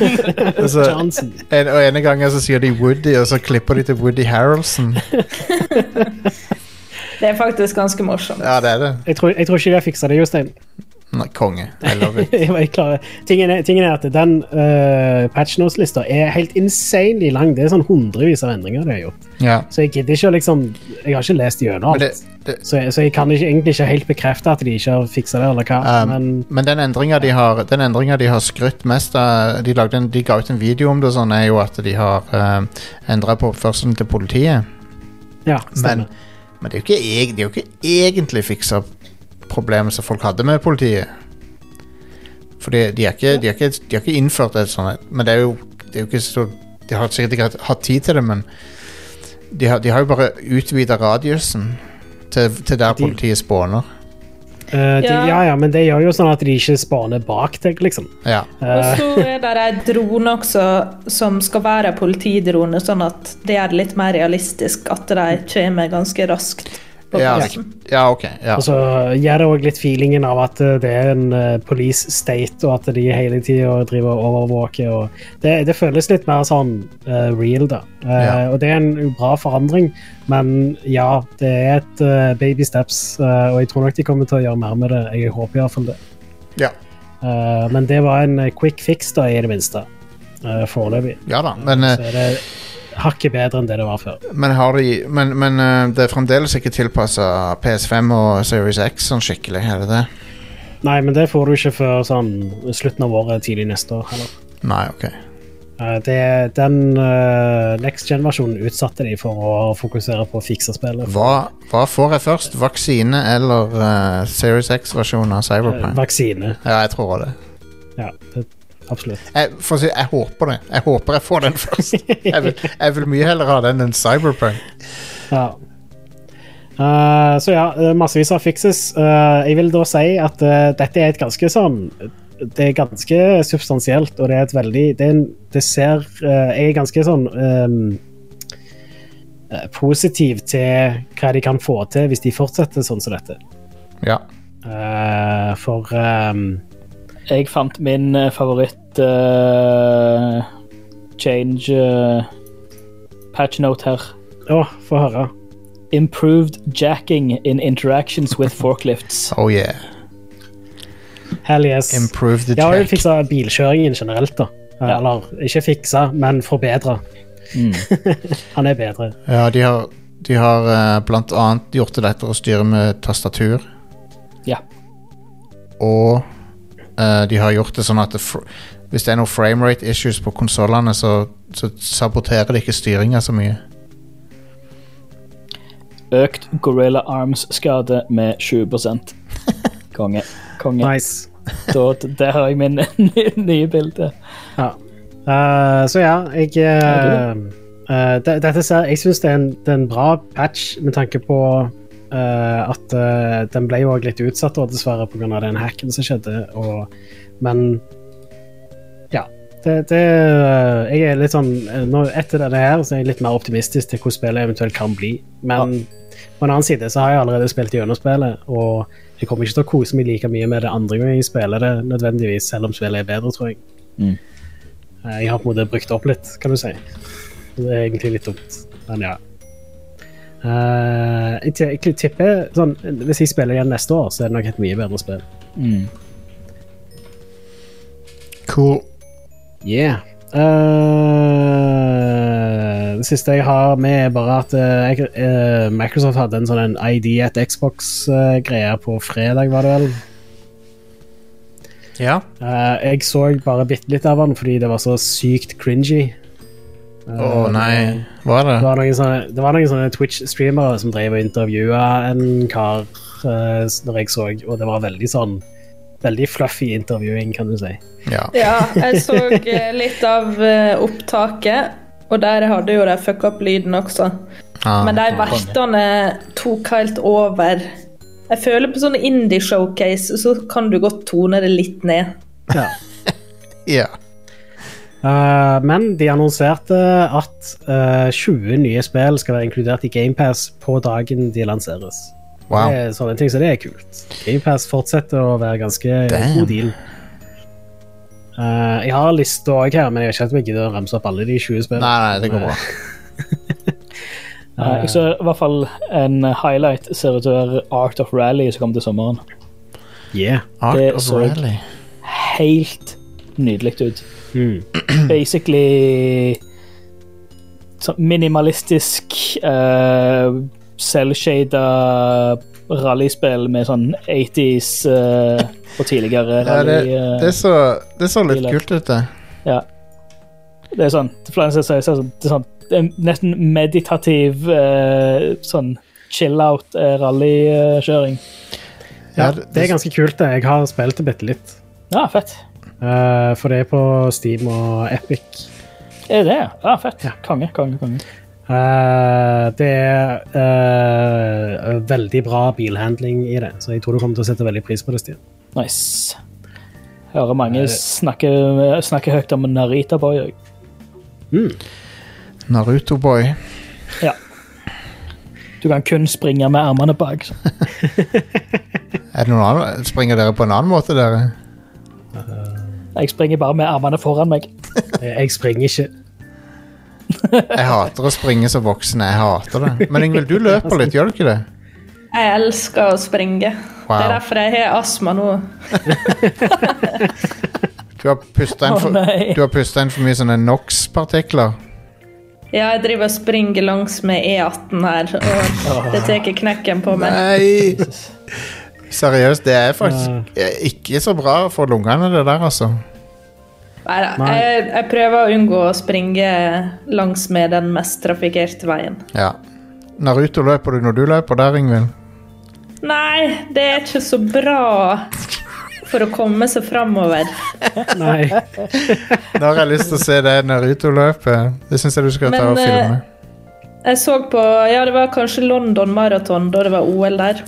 altså, Johnson. en, og ene gangen så sier de Woody, og så klipper de til Woody Harrelson. Det er faktisk ganske morsomt. Ja, det er det. Jeg tror, jeg tror ikke vi har fiksa det, Jostein. Nei, konge. I love it. Jeg. Tingen, er, tingen er at den uh, patchnotes-lista er helt insanely lang. Det er sånn hundrevis av endringer de har gjort. Ja. Så jeg gidder ikke å liksom Jeg har ikke lest gjennom alt. det, det, Så, jeg, så jeg kan ikke, egentlig ikke helt bekrefte at de ikke har fiksa det, eller hva. Um, men Men den endringa de har Den de har skrytt mest av De, lagde en, de ga ut en video om det, sånn, er jo at de har uh, endra på oppførselen til politiet. ja, stemmer. men det er jo ikke, de har jo ikke egentlig fiksa problemet som folk hadde med politiet. For de, de, er ikke, de, har ikke, de har ikke innført et sånt Men det er jo, det er jo ikke så De har sikkert ikke hatt- tid til det, men de har, de har jo bare utvida radiusen til, til der De- politiet spåner. Eh, de, Ja. ja, ja, men det gjør jo sånn at de ikke spaner bak deg, liksom. Ja. Og Eh, så er det ei drone også som skal være politidrone, sånn at det er litt mer realistisk at de kommer ganske raskt Ja, ja, ok. Ja. Og så gir det òg litt feelingen av at eh, det er en uh, police state, og at de hele tida driver og overvåker. Og det, det føles litt mer sånn uh, real, da. Uh, Ja. Og det er en bra forandring, men ja, det er et baby steps, og jeg tror nok de kommer til å gjøre mer med det. Jeg håper iallfall det. ja. Men det var en quick fix, da, i det minste. Uh, Foreløpig. ja da, men det hakket bedre enn det det var før. Men, har de, men, men eh, det er fremdeles ikke tilpassa PS5 og Series X sånn skikkelig, er det det? Nei, men det får du ikke før sånn slutten av året, tidlig neste år. heller. Nei, ok. Eh, Det, den uh, next gen-versjonen utsatte de for å fokusere på å fikse spillet. Hva, hva får jeg først? Vaksine eller uh, Series X-versjonen av Cyberpine? Cyberpunk? Vaksine. Ja, jeg tror det. Ja, det, absolutt. Jeg, si, jeg håper det. Jeg håper jeg får den først. Jeg vil, jeg vil mye heller ha den enn Cyberpunk. Ja. Uh, så ja, eh, massevis av fixes. Uh, jeg vil da si at uh, dette er et ganske sånn Det er ganske substansielt, og det er et veldig Det, en, det ser eh, Jeg er ganske sånn eh, positiv til hva de kan få til hvis de fortsetter sånn som dette. Ja. Eh, for ehm, Jeg fant min eh, favoritt uh, change uh, patch note her. Å, få høre. Improved jacking in interactions with forklifts. Oh yeah. Hell yes. Improved the Jeg har jo jack. fiksa bilkjøringen generelt, da. Ja. Eller ikke fiksa, men forbedra. Mm. Han er bedre. Ja, de har, de har blant annet gjort det lettere å styre med tastatur. Ja. Og eh, de har gjort det sånn at det fr hvis det er noen framerate issues på konsollene, så, så saboterer det ikke styringa så mye. Økt Gorilla Arms-skade med 20 Konge. Konge. Nice. Da, der har jeg min nye, bilde. Ja. Uh, så ja, jeg uh, eh, det, Dette ser Jeg syns det, det er en bra patch med tanke på eh, at uh, den ble jo litt utsatt, og dessverre, pga. den hacken som skjedde. Og, men ja. Det, det, jeg er litt sånn eh, nå, Etter denne her så er jeg litt mer optimistisk til hvordan spillet eventuelt kan bli. Men på en annen side så har jeg allerede spilt gjennom spillet, og jeg kommer ikke til å kose meg like mye med det andre gang jeg spiller det, nødvendigvis, selv om spillet er bedre, tror jeg. Mm. Eh, Jeg har på en måte brukt opp litt, kan du si. Det er egentlig litt dumt, men ja. Eh, jeg, jeg tipper sånn, Hvis jeg spiller igjen neste år, så er det nok et mye bedre spill. Mm. Cool. Yeah. Uh, det siste jeg har med, er bare at jeg, eh, Microsoft hadde en sånn en ID at Xbox-greie på fredag, var det vel. Ja. Eh, jeg så bare bitte litt av den fordi det var så sykt cringy. Å oh, nei, var det? Det var noen sånne, det var noen sånne Twitch-streamere som drev og intervjua en kar uh, når jeg så, og det var veldig sånn Veldig fluffy intervjuing, kan du si. Ja. Ja, jeg så eh, litt av eh, opptaket, og der hadde jo de fucka opp lyden også. Ah, Men de vertene tok helt over. Jeg føler på sånne indie-showcase, så kan du godt tone det litt ned. Ja. ja. Eh, men de annonserte at uh, 20 nye spill skal være inkludert i GamePass på dagen de lanseres. Wow. Det er sånne ting, så det er kult. GamePass fortsetter å være ganske Damn. god deal. Uh, jeg har lista òg her, men jeg har ikke om jeg gidder å ramse opp alle de 20 spillene. Nei, nei, det går bra. Eh, jeg ser i hvert fall en highlight ser ut til å være Art of Rally som kommer til sommeren. Yeah. Art Det of. Rally. Helt nydelig ut. Mm. Basically sånn minimalistisk uh, selvshada rallyspill med sånn 80s uh, og tidligere Ja, det, rally... eh, det, så, det så litt kult ut, det. Ja. Det er sånn det sånn, det er sånn det er nesten meditativ uh, sånn chill-out uh, rallykjøring. Ja, det- det er ganske kult. det. Jeg har spilt det bitte litt. Ja, fett. Eh, for det er på Steam og Epic. Er det? Ja, fett. Ja. Konge, konge, konge. Eh, det er uh, veldig bra bilhandling i det, så jeg tror du kommer til å sette veldig pris på det, Stian. Nice. Hører mange uh, snakke, snakke høyt om Narita Boy òg. Mm. Naruto Boy. Ja. Du kan kun springe med armene bak. Er det noen annen? Springer dere på en annen måte, dere? Jeg springer bare med armene foran meg. Eh, Jeg springer ikke. Jeg hater å springe som voksen. Jeg hater det. Men Ingvild, du løper litt, gjør du ikke det? Jeg elsker å springe. Det er derfor jeg har astma nå. Du har pusta inn, for- inn for mye sånne NOx-partikler. Ja, jeg driver og springer langs med E18 her, og det tar knekken på meg. Nei! Seriøst, det er faktisk eh, ikke så bra for lungene, det der, altså. Neida, da. Jeg, jeg prøver å unngå å springe langs med den mest trafikkerte veien. Ja. Naruto løper du når du løper der, Ingvild? Nei, det er ikke så bra for å komme seg framover. Nei. Da har jeg lyst til å se det Naruto-løpet. Det syns jeg du skal ta og eh, filme. Jeg så på Ja, det var kanskje London Marathon da det var OL der.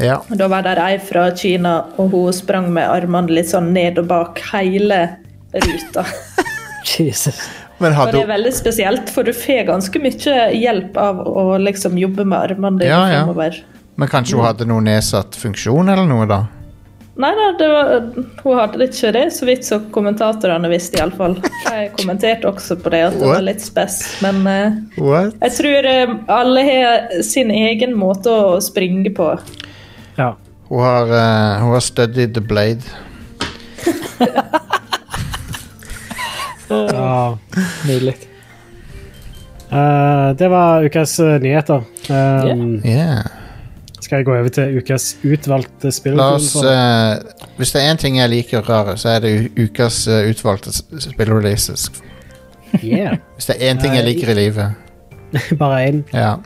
Ja. Da var det ei fra Kina, og hun sprang med armene litt sånn ned og bak hele ruta. Jesus. Men Og hadde det er veldig spesielt, for du får ganske mye hjelp av å liksom jobbe med armene dine Ja, ja. fremover. Men kanskje hun hadde noe nedsatt funksjon eller noe, da? Nei da, det var, hun hadde ikke det, så vidt så kommentatorene visste, iallfall. Jeg kommenterte også på det, at det What? var litt spess. Men uh, What? jeg tror eh, alle har sin egen måte å springe på. Hun har, uh, hun har studied the blade. ja. Nydelig. Uh, det var ukas eh, nyheter. Um, Yeah. Skal jeg gå over til ukas utvalgte spill? La oss uh, Hvis det er én ting jeg liker rare, så er det ukas utvalgte spillreleases. Yeah. Hvis det er én ting jeg liker i livet. Bare én. Ja.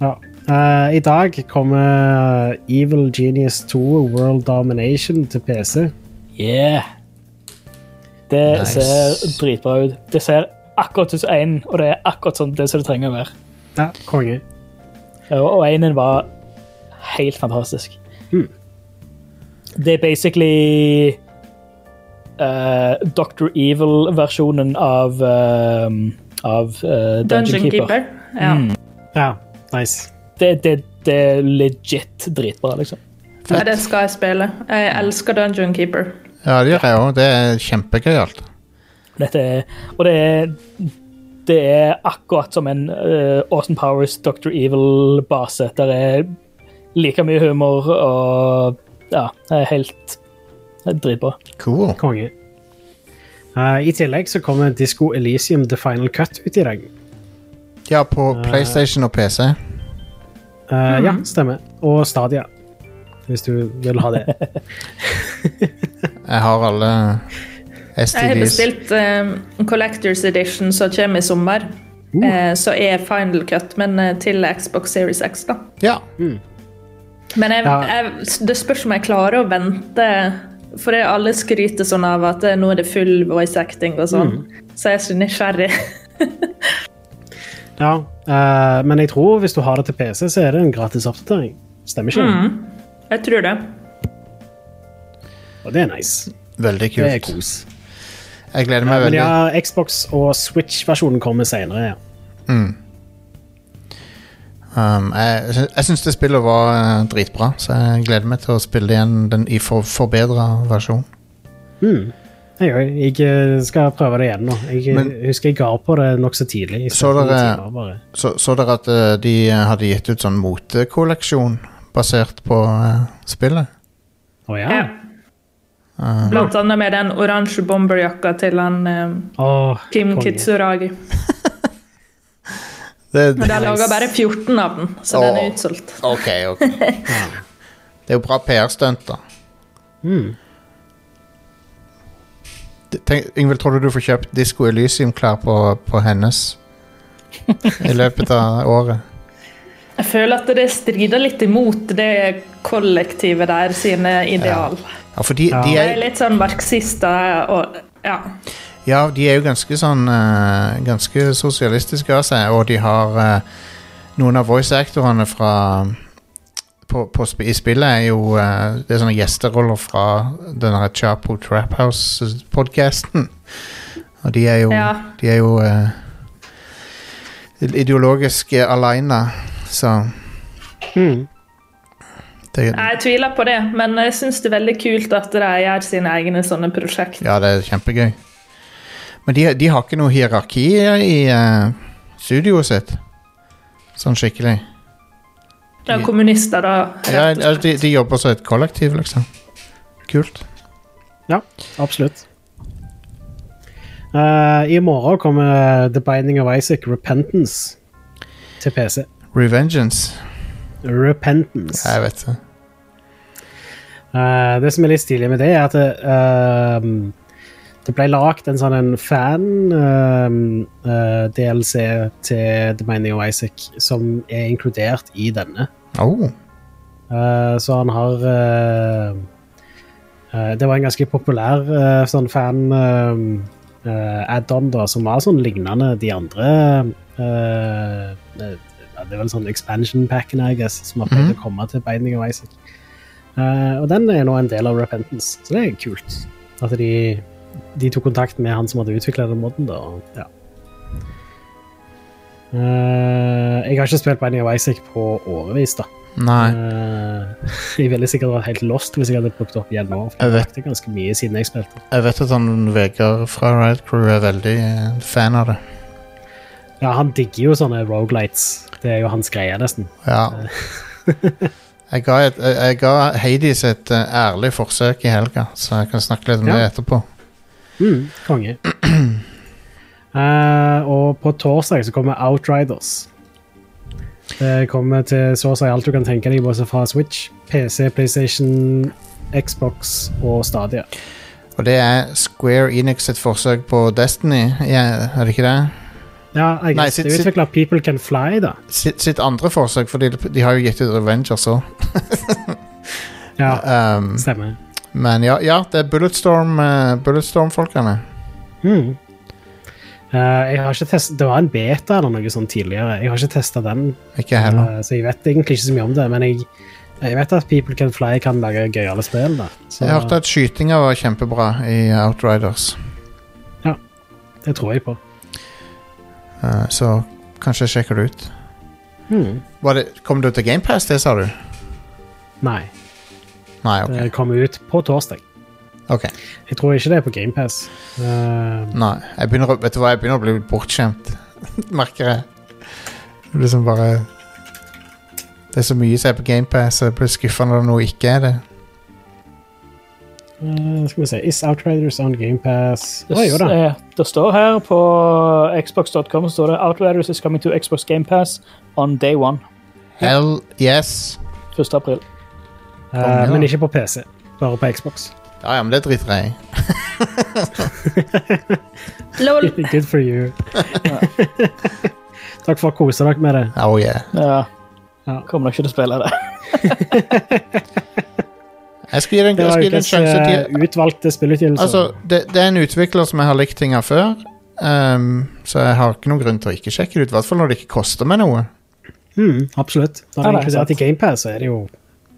Ja. Eh, I dag kommer Evil Genius 2 World Domination til PC. Yeah. Det Nice. ser dritbra ut. Det ser akkurat ut som én, og det er akkurat sånn det som det trenger å være. Ja, konge. Og og énen var helt fantastisk. Mm. Det er basically uh, Dr. Evil-versjonen av, uh, av uh, Dungeon, Dungeon Keeper. Keeper. Ja. Mm. Ja, nice. Det, det, det er legit dritbra, liksom. ja, det skal jeg spille. Jeg elsker Dungeon Keeper. ja, det gjør jeg òg. Det er kjempegøyalt. Dette er, og det er det er akkurat som en uh, Austin Powers Dr. Evil-base. Der er like mye humor og Ja, det er helt dritbra. Cool. Konge. Uh, I tillegg så kommer Disco Elysium The Final Cut ut i dag. Ja, på PlayStation og PC. Eh, Ja, stemmer. Og Stadia. Hvis du vil ha det. Jeg har alle STDs. Jeg har bestilt um, Collectors Edition som kommer i sommer. Eh, så er Final Cut, men til Xbox Series X, da. Ja. Men jeg, jeg, det spørs om jeg klarer å vente. For alle skryter sånn av at nå er det full voice acting og sånn. Så jeg er så nysgjerrig. Ja, uh, men jeg tror hvis du har det til PC, så er det en gratis oppdatering. Stemmer ikke det? Jeg tror det. Og det er nice. Veldig Det er kult. kos. Jeg gleder meg ja, veldig. ja, Xbox og Switch-versjonen kommer senere. Ja. Um, jeg jeg syns det spillet var eh, dritbra, så jeg gleder meg til å spille igjen den i for, forbedra versjon. Jeg, òg. jeg eh, skal prøve det igjen nå. Jeg Men- eh, husker jeg ga på det nokså tidlig. Så 17 dere- timer. Så, så dere at eh, de hadde gitt ut sånn motekolleksjon basert på uh, spillet? Å ja? Ja. Blant annet med den oransje bomberjakka til han eh, oh, Kim konge. Kitsuragi. Det, Men de laga bare 14 av den, så den er utsolgt. ok, ok. Det er jo bra PR-stunt, da. Mm. Ingvild, tror du du får kjøpt Disko Elysium-klær på, på hennes i løpet av året? Jeg føler at det strider litt imot det kollektivet der sine ideal. Ja, for de, Ja. de er er litt sånn marxister og ja. Ja, de er jo ganske sånn eh, Ganske sosialistiske av seg, og de har eh, Noen av voice-actorene fra på, på, I spillet er jo uh, Det er sånne gjesteroller fra den der Chapo Trap House-podkasten. Og de er jo Ja. De er jo uh, ideologisk aleine, så Mm. det, Jeg tviler på det, men jeg syns det er veldig kult at de gjør sine egne sånne prosjekt. Ja, det er kjempegøy. Men de, de har ikke noe hierarki i uh, studioet sitt. Sånn skikkelig. Ja, kommunister, da. Ja, altså, de, de jobber som et kollektiv, liksom. Kult. Ja, absolutt. Uh, I morgen kommer The Binding of Isaac Repentance til PC. Revengeance. Repentance. Jeg vet det. Uh, det som er litt stilig med det, er at det, ehm, det ble lagd en sånn fan-DLC til The Binding of Isaac som er inkludert i denne. Oh. Uh, så han har eh, eh, Det var en ganske populær eh, sånn fan eh, eh, add-on da, som var sånn lignende de andre eh, eh, Det er vel sånn expansion packen, I guess, som har pleid mm. å komme til Binding of Isaac. Eh, og den er nå en del av Repentance, så det er kult. At de, de tok kontakt med han som hadde utvikla den moden. da, ja. Uh, jeg har ikke spilt Binding of Isaac på årevis, da. Nei. Uh, jeg ville sikkert vært helt lost hvis jeg hadde plukket opp igjen nå. Jeg vet. ganske mye siden jeg spilte. Jeg vet at han Vegard fra Riot Crew er veldig eh, fan av det. Ja, han digger jo sånne rogelights. Det er jo hans greie, nesten. Ja. Jeg ga, et, jeg, jeg ga Hades et ærlig forsøk i helga, så jeg kan snakke litt om Ja. det etterpå. Mm, konge. Uh, og på torsdag så kommer Outriders. Det kommer til så å si alt du kan tenke deg, både fra Switch, PC, PlayStation, Xbox og Stadia. Og det er Square Enix sitt forsøk på Destiny, ja, er det ikke det? Ja, jeg Nei, sitt- det er utvikla People Can Fly, da. Sitt, sitt andre forsøk, for de, de har jo gitt ut Revenge også. Ja, Um, stemmer. Men ja, ja, det er Bulletstorm, uh, Bulletstorm-folkene. Mm. Uh, jeg har ikke test Det var en beta eller noe sånt tidligere. Jeg har ikke testa den, Ikke eh, så jeg vet egentlig ikke så mye om det. Men jeg, jeg vet at People Can Fly kan lage gøyale spill. Jeg hørte at skytinga var kjempebra i Outriders. Ja, det tror jeg på. Uh, så kanskje jeg sjekker det ut. Mm. Var det, kom du til GamePass, det sa du? Nei, Nei, ok. det kommer ut på torsdag. Ok. Jeg tror ikke det er på GamePass. Uh, Nei. Jeg begynner, å- vet du hva, jeg begynner å bli bortskjemt merker jeg. Det blir som bare Det er så mye som er på GamePass, så jeg blir skuffa når noe ikke er det. uh, skal vi se Is Outriders on GamePass? Å, jo da. Eh, Det står her på xbox.com står det Outriders is coming to Xbox Game Pass on day one. Hell yes. 1. april. Eh, men ikke på PC. Bare på Xbox. Ja, ja, men det driter jeg i. Lol. Good for you. Takk for å kose dere med det. Oh yeah. Ja. Ja. Kommer nok ikke til å spille det. Jeg skal gi det en, Det var skal gi det en ukas sjanse til. eh, utvalgte spillutgivelser. Altså, det, det er en utvikler som jeg har likt ting av før. um, så jeg har ikke noen grunn til å ikke sjekke det ut. I hvert fall når det ikke koster meg noe. Mm, absolutt. Når Ja, det er det er inkludert i. GamePass, så er det jo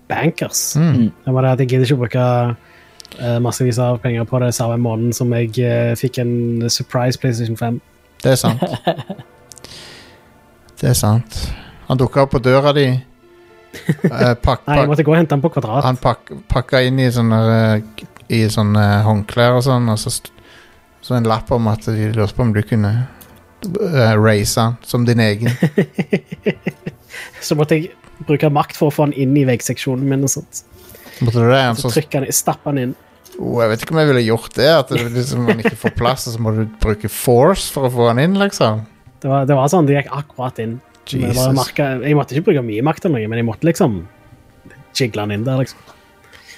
bankers. Mm. Det var det at jeg gidder ikke å bruke eh, massevis av penger på det samme måneden som jeg eh, fikk en surprise PlayStation 5. Det er sant. Det er sant. Han dukka opp på døra di. Pak, pak, Nei, jeg måtte gå og hente den på Kvadrat. han pak, pakka inn i sånne, eh, i sånne håndklær og sånn, og så, så en lapp om at de lurte på om du kunne uh, raise han som din egen. Så måtte jeg bruke makt for å få han inn i veggseksjonen min. og sånt. Måtte du det? En Så trykker trykke stapper stappe den inn. oh, jeg vet ikke om jeg ville gjort det. At det, liksom, man ikke får plass, og så må du bruke force for å få han inn, liksom. Det var, det var sånn, det gikk akkurat inn. Men Jeg, måtte ikke bruke mye makt, noe, men jeg måtte liksom jigle han inn der. liksom.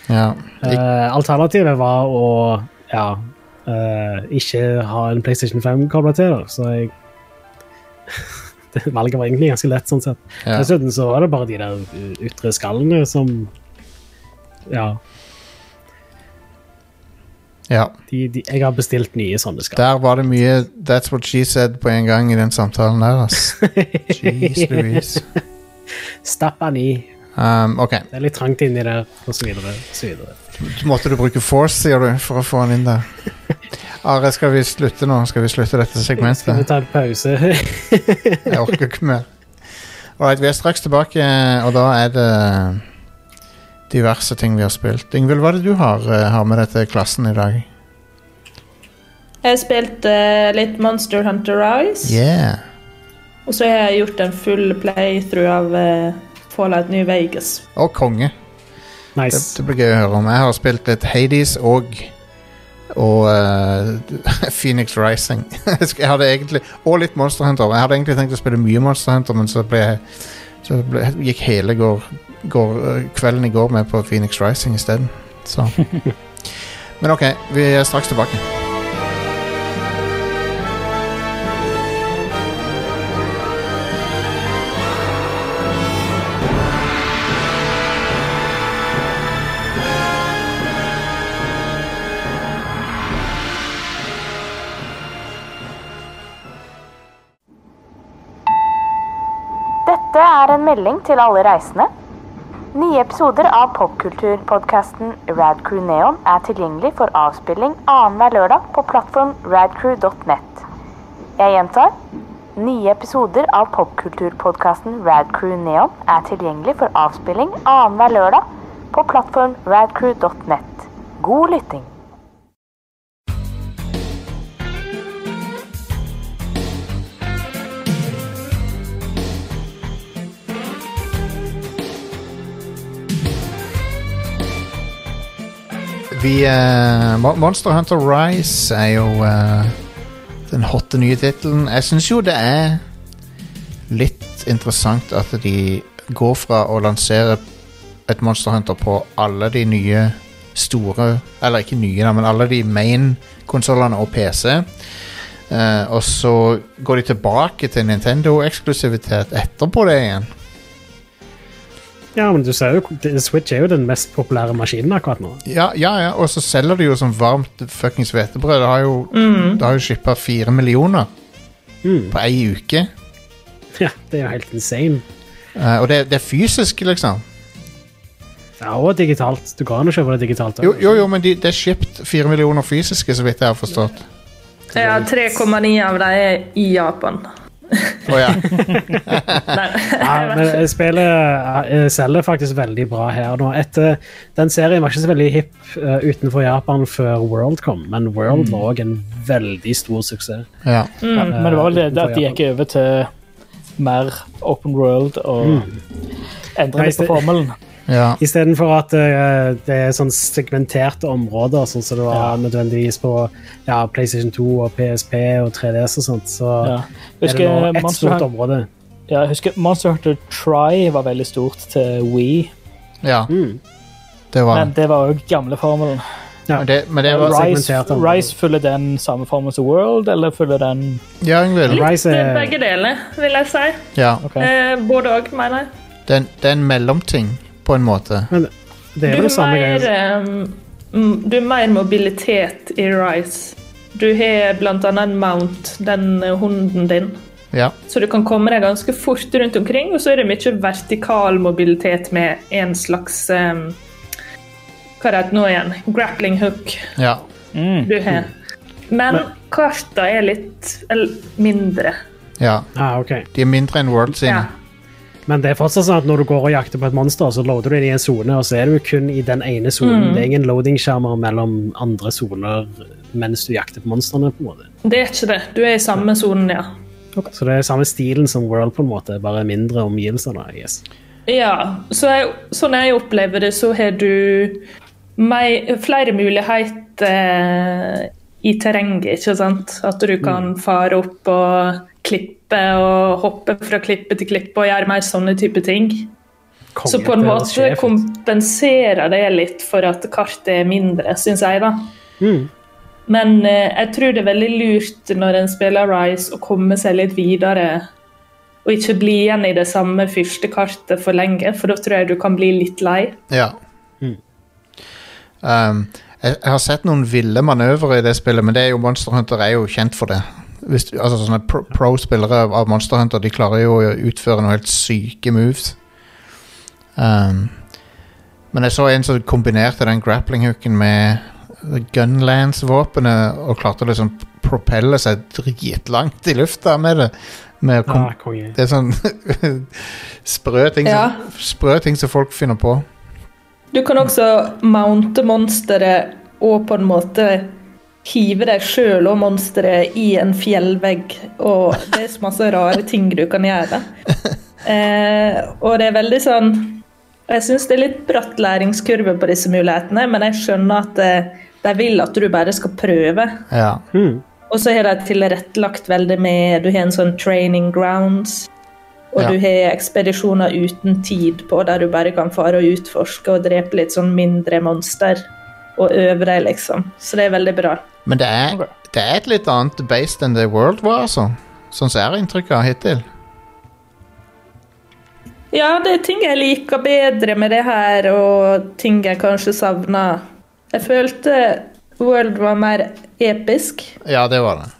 Ja. Eh, alternativet var å ja, uh, ikke ha en PlayStation 5 kobla til, så jeg det Valget var egentlig ganske lett, sånn sett. ja. Dessuten så var det bare de der uh, ytre skallene som Ja. ja. De, de, jeg har bestilt nye sånne skall. Der var det mye That's what she said på en gang i den samtalen der, ass. Jeez Louise. Stapp han i. Um, okay. Det er litt trangt inni der, og så videre. Og så videre. måtte du bruke force, sier du, for å få han inn der. Are, skal vi slutte nå? Skal vi slutte dette segmentet? Skal vi ta en pause? Jeg orker ikke mer. Alright, vi er straks tilbake, og da er det diverse ting vi har spilt. Ingvild, hva er det du har, eh, har med deg til klassen i dag? Jeg har spilt uh, litt Monster Hunter Rise. Yeah. Og så har jeg gjort en full playthrough av uh, Fallout New Vegas. Og konge. Det, det blir gøy å høre om. Jeg har spilt litt Hades og og uh, Phoenix Rising. jeg hadde egentlig Og litt Monster Hunter. Jeg hadde egentlig tenkt å spille mye Monster Hunter, men så ble så ble, gikk hele går, går, eh, kvelden i går med på Phoenix Rising isteden. Så Men OK, vi er straks tilbake. Melding til alle reisende. Nye episoder av popkulturpodkasten Radcrew Neon er tilgjengelig for avspilling annenhver lørdag på plattform radcrew.net. Jeg gjentar. Nye episoder av popkulturpodkasten Radcrew Neon er tilgjengelig for avspilling annenhver lørdag på plattform radcrew.net. God lytting. Vi uh, Monster Hunter Rise er jo uh, den hotte nye tittelen. Jeg syns jo det er litt interessant at de går fra å lansere et Monster Hunter på alle de nye store Eller ikke nye, men alle de main-konsollene og PC. Uh, og så går de tilbake til Nintendo-eksklusivitet etterpå det igjen. Ja, men du ser jo, Switch er jo den mest populære maskinen akkurat nå. Ja, ja, ja. og så selger de jo som varmt fuckings hvetebrød. Det har jo, det har jo shippa fire millioner Mm. på ei uke. Ja, det er jo helt insane. Uh, og det, det er fysisk, liksom. Ja, og digitalt. Du kan jo kjøpe det digitalt. Jo, jo, jo men de, det er shipped fire millioner fysiske, så vidt jeg har forstått. Ja, 3,9 av dem er i Japan. Å ja. Nei, Ja, men spillet eh, selger faktisk veldig bra her nå. Etter, den serien var ikke så veldig hipp uh, utenfor Japan før World kom, men World var òg en veldig stor suksess. ja. Ja, men det var vel det Mm. at de gikk over til mer open world og mm. endret litt på formelen. Ja. Istedenfor at uh, det er sånn segmenterte områder, sånn som det var Ja. nødvendigvis på ja, PlayStation 2 og PSP og 3DS og sånt, så Ja. er det Husker nå ett stort område. ja, jeg husker Monster Hunter Try var veldig stort til Wii, ja. Mm. Det var men det var òg gamle formelen. Ja. Men det, men det var Rise. Rise følger den samme formen som World, eller følger den Ja, Litt Rise er begge deler, vil jeg si. Ja. Okay. Eh, både òg, mener jeg. Det er en mellomting, på en måte. Det er Du jo det samme greia. mm, du har mer mobilitet i Rise. Du har annet en mount, den eh, hunden din. Ja. Så du kan komme deg ganske fort rundt omkring, og så er det mye vertikal mobilitet med en slags um, Hva er det nå igjen? Grappling hook ja. mm. du har. Men karta er litt eller, mindre. ja. Ah, okay. De er mindre enn World sine. Ja. Men det er fortsatt sånn at når du går og jakter på et monster, så loader du inn i en sone, og så er du kun i den ene sonen. Mm. Det er ingen loading-skjermer mellom andre soner mens du jakter på monstrene. på en måte. Det er ikke det. Du er i samme sonen, ja. Så det er samme stilen som World, på en måte, bare mindre omgivelser. da, Yes. Ja, så jeg, sånn jeg opplever det, så har du mei- flere muligheter i terrenget, ikke sant? At du kan fare opp og klippe og hoppe fra klippe til klippe og gjøre mer sånne type ting. Kongen, Så på en måte det kompenserer det litt for at kartet er mindre, syns jeg, da. Mm. Men eh, jeg tror det er veldig lurt når en spiller Rise å komme seg litt videre. Og ikke bli igjen i det samme første kartet for lenge, for da tror jeg du kan bli litt lei. Ja. Mm. Um, jeg, jeg har sett noen ville manøvrer i det spillet, men det er jo Monster Hunter er jo kjent for det. Hvis, altså sånne pro- Pro-spillere av- av Monster Hunter De klarer jo å utføre noen helt syke moves. Um, men jeg så en som kombinerte den grappling-hooken med Gunlance-våpenet og klarte å liksom propelle seg dritlangt i lufta med det. Med kom Ah, det er sånn sprø ting, Ja. som, sprø ting som folk finner på. Du kan også mounte monsteret og på en måte hive deg sjøl og monsteret i en fjellvegg. Og det er så masse rare ting du kan gjøre. Eh, og det er veldig sånn Jeg syns det er litt bratt læringskurve på disse mulighetene, men jeg skjønner at eh, de vil at du bare skal prøve. Ja. Mm. Og så har de tilrettelagt veldig med Du har en sånn training grounds. Og Ja. du har ekspedisjoner uten tid på, der du bare kan fare og utforske og drepe litt sånn mindre monster. Og øve deg, liksom. Så det er veldig bra. Men det er, det er et litt annet base enn det World var, altså. Sånn som jeg inntrykket av hittil. Ja, det er ting jeg liker bedre med det her, og ting jeg kanskje savner. Jeg følte World var mer episk. Ja, det var det.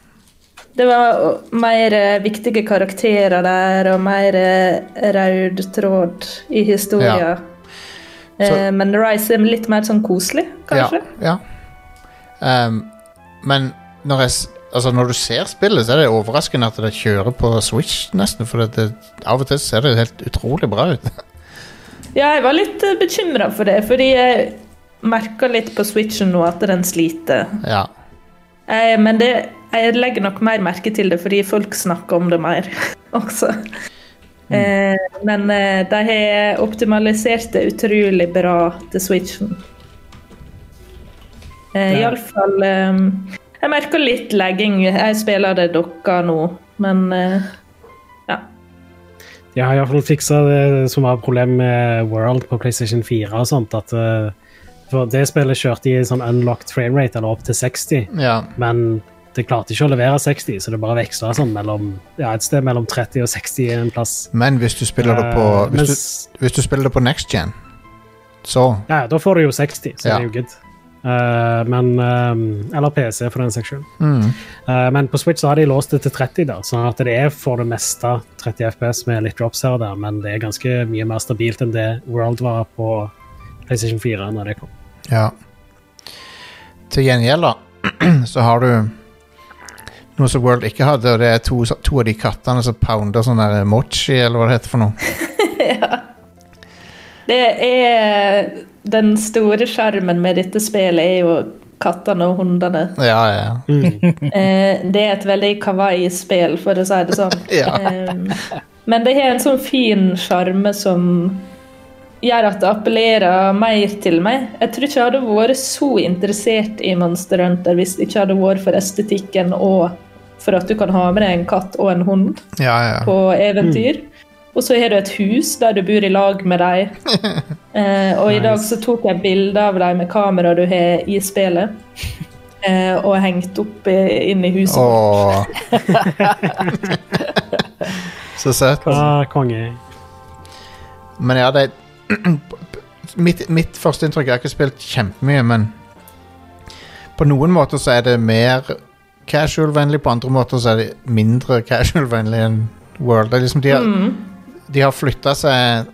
Det var mer eh, viktige karakterer der, og mer eh, rød tråd i historia. Så- Eh, men Rise er litt mer sånn koselig, kanskje. Ja. ja. Um, men når, jeg, altså når du ser spillet, så er det overraskende at det kjører på Switch, nesten. For det, det, av og til ser det helt utrolig bra ut. Ja, jeg var litt bekymra for det, fordi jeg merka litt på Switchen nå at den sliter. ja. Eh, men det, jeg legger nok mer merke til det fordi folk snakker om det mer også. Eh, men eh, de har optimalisert det utrolig bra til Switchen. Eh, Iallfall eh, Jeg merker litt lagging. Jeg spiller det dokka nå, men eh, ja. De har iallfall fiksa det som var problemet med World på PlayStation 4 og sånt. At, for det spillet kjørte i sånn unlocked framerate, eller opp til 60, ja. men det klarte ikke å levere 60, så det bare veksla sånn mellom ja, et sted mellom 30 og 60 en plass. Men hvis du spiller det på uh, Hvis mens, du, hvis du spiller det på next gen, så ja, da får du jo 60, så Ja. det er jo good. Uh, men uh, Eller PC, for den saks skyld. mm, men på Switch så har de låst det til 30, da, sånn at det er for det meste 30 FPS med litt drops her og der, men det er ganske mye mer stabilt enn det World var på PlayStation 4 når det kom. Ja. Til gjengjeld, da, så har du noe som World ikke hadde, og det er to, to av de kattene som pounder sånn der mochi, eller hva det heter for noe. Det er Den store skjermen med dette spillet er jo kattene og hundene. Ja, ja. Mm. det er et veldig kawaii-spill, for å si det sånn. Ja. Eh, men det har en sånn fin sjarme som gjør at det appellerer mer til meg. Jeg tror ikke jeg hadde vært så interessert i Monster Hunter hvis det ikke hadde vært for estetikken og for at du kan ha med deg en katt og en hund ja, ja. på eventyr. Og så har du et hus der du bor i lag med dem. Eh, og i dag så tok jeg bilde av dem med kamera du har i spillet. Eh, og hengt opp i- inn i huset. Åh. Så søtt. Ah, konge. Men ja, det mitt, mitt første inntrykk Jeg har ikke spilt kjempemye, men på noen måter så er det mer casual-vennlig, på andre måter så er det mindre casual-vennlig enn World. Det er liksom de har, de har flytta seg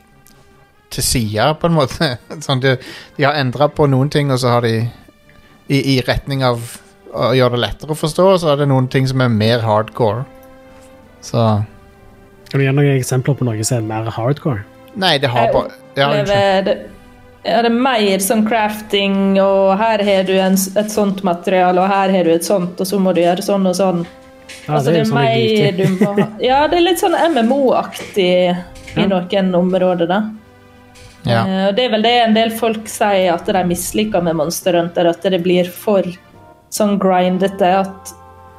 til sida, på en måte. Sånn, de, de har endra på noen ting, og så har de i, i retning av å gjøre det lettere å forstå, og så er det noen ting som er mer hardcore. Så Kan du gi noen eksempler på noe som er mer hardcore? Nei, det har bare ja, opplever det, det er mer sånn crafting, og her har du en, et sånt materiale, og her har du et sånt, og så må du gjøre sånn og sånn. Ja, altså, det er sånn er mer du må ha Ja, det er litt sånn MMO-aktig i noen områder, da. Ja. Uh, det er vel det en del folk sier at de misliker med Monster Hunter, at det blir for sånn grindete, at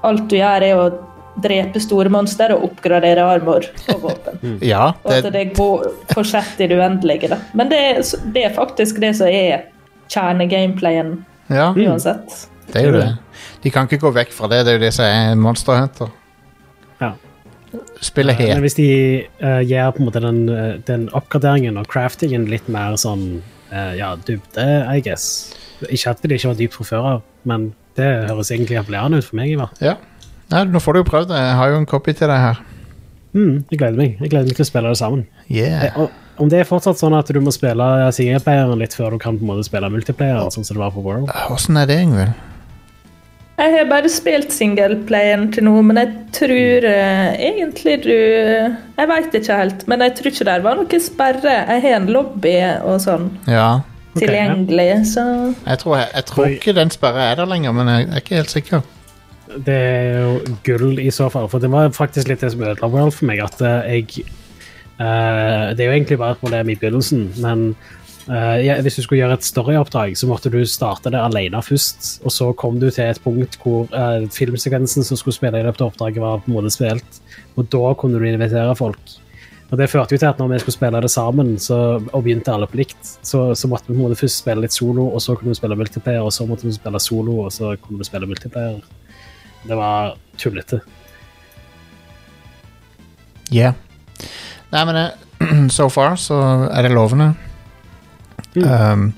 alt du gjør er å drepe store monster og oppgradere armor og våpen. ja Og at det, det går fortsetter i det uendelige. Da. Men det, er- det er faktisk det som er kjernegameplayen ja, uansett. det er jo det. De kan ikke gå vekk fra det. Det er jo det som er Monster Hunter. Ja. Spillet Men hvis de uh, gjør på en måte den, eh, den oppgraderingen og craftingen litt mer sånn uh, ja, dybde, I guess. Ikke at det ikke var dypt fra før av, men det høres egentlig appellerende ut for meg. i hvert fall. Ja. Nei, nå får du jo prøvd det. Jeg har jo en copy til deg her. Mm, jeg gleder meg Jeg gleder meg til å spille det sammen. Yeah. Jeg, og Om det er fortsatt sånn at du må spille singleplayeren litt før du kan på en måte spille multiplayer, sånn som det var på World. Åssen er det, Ingvild? Jeg har bare spilt singleplayeren til nå, men jeg tror uh, egentlig du Jeg veit ikke helt, men jeg tror ikke det var noe sperre. Jeg har en lobby og sånn Ja. Ok, ja. så Jeg tror, jeg, jeg tror ikke den sperra er der lenger, men jeg er ikke helt sikker. Det er jo gull i så fall, for det var faktisk litt det som ødela World for meg. At eh, jeg uh, Det er jo egentlig bare et problem i begynnelsen, men uh, ja, hvis du skulle gjøre et storyoppdrag, så måtte du starte det alene først, og så kom du til et punkt hvor uh, filmsekvensen som skulle spille i løpet av oppdraget, var på en måte spilt, og da kunne du invitere folk. Og Det førte jo til at når vi skulle spille det sammen, så, og begynte alle på likt, så, så måtte vi på en måte først spille litt solo, og så kunne vi spille multiplayer, og så måtte vi spille solo, og så kunne vi spille multiplayer. Det var tullete. Yeah. Nei, men eh, so far så er det lovende. Um,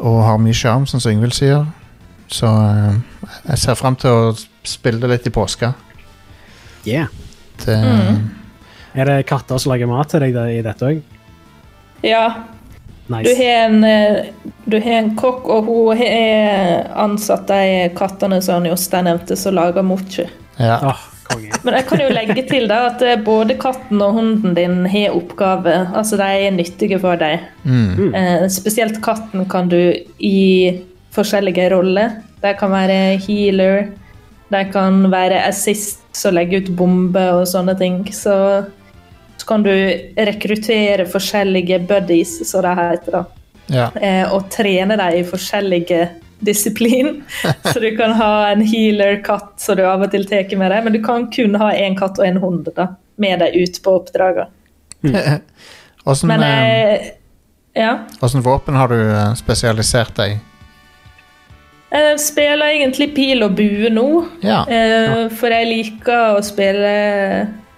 og har mye sjarm, som Yngvild sier. Så uh, jeg ser fram til å spille det litt i påska. Yeah. Det, Er det katter som lager mat til deg i dette òg? ja. Du Nice. har en, eh, du har en kokk, og hun har ansatt de kattene som Jostein nevnte, som lager mochi. ja. Oh. Men jeg kan jo legge til da at eh, både katten og hunden din har oppgave. Altså, de er nyttige for deg. Mm. Eh, spesielt katten kan du i forskjellige roller. De kan være healer, de kan være assist, så legge ut bomber og sånne ting. Så kan du rekruttere forskjellige buddies, som det heter. da. ja. eh, og trene dem i forskjellige disiplin. Så du kan ha en healer-katt som du av og til tar med deg, men du kan kun ha én katt og en hund da, med deg ut på oppdragene. Hvordan Men eh, eh, ja. våpen har du spesialisert deg i? Jeg spiller egentlig pil og bue nå, Ja. eh, for jeg liker å spille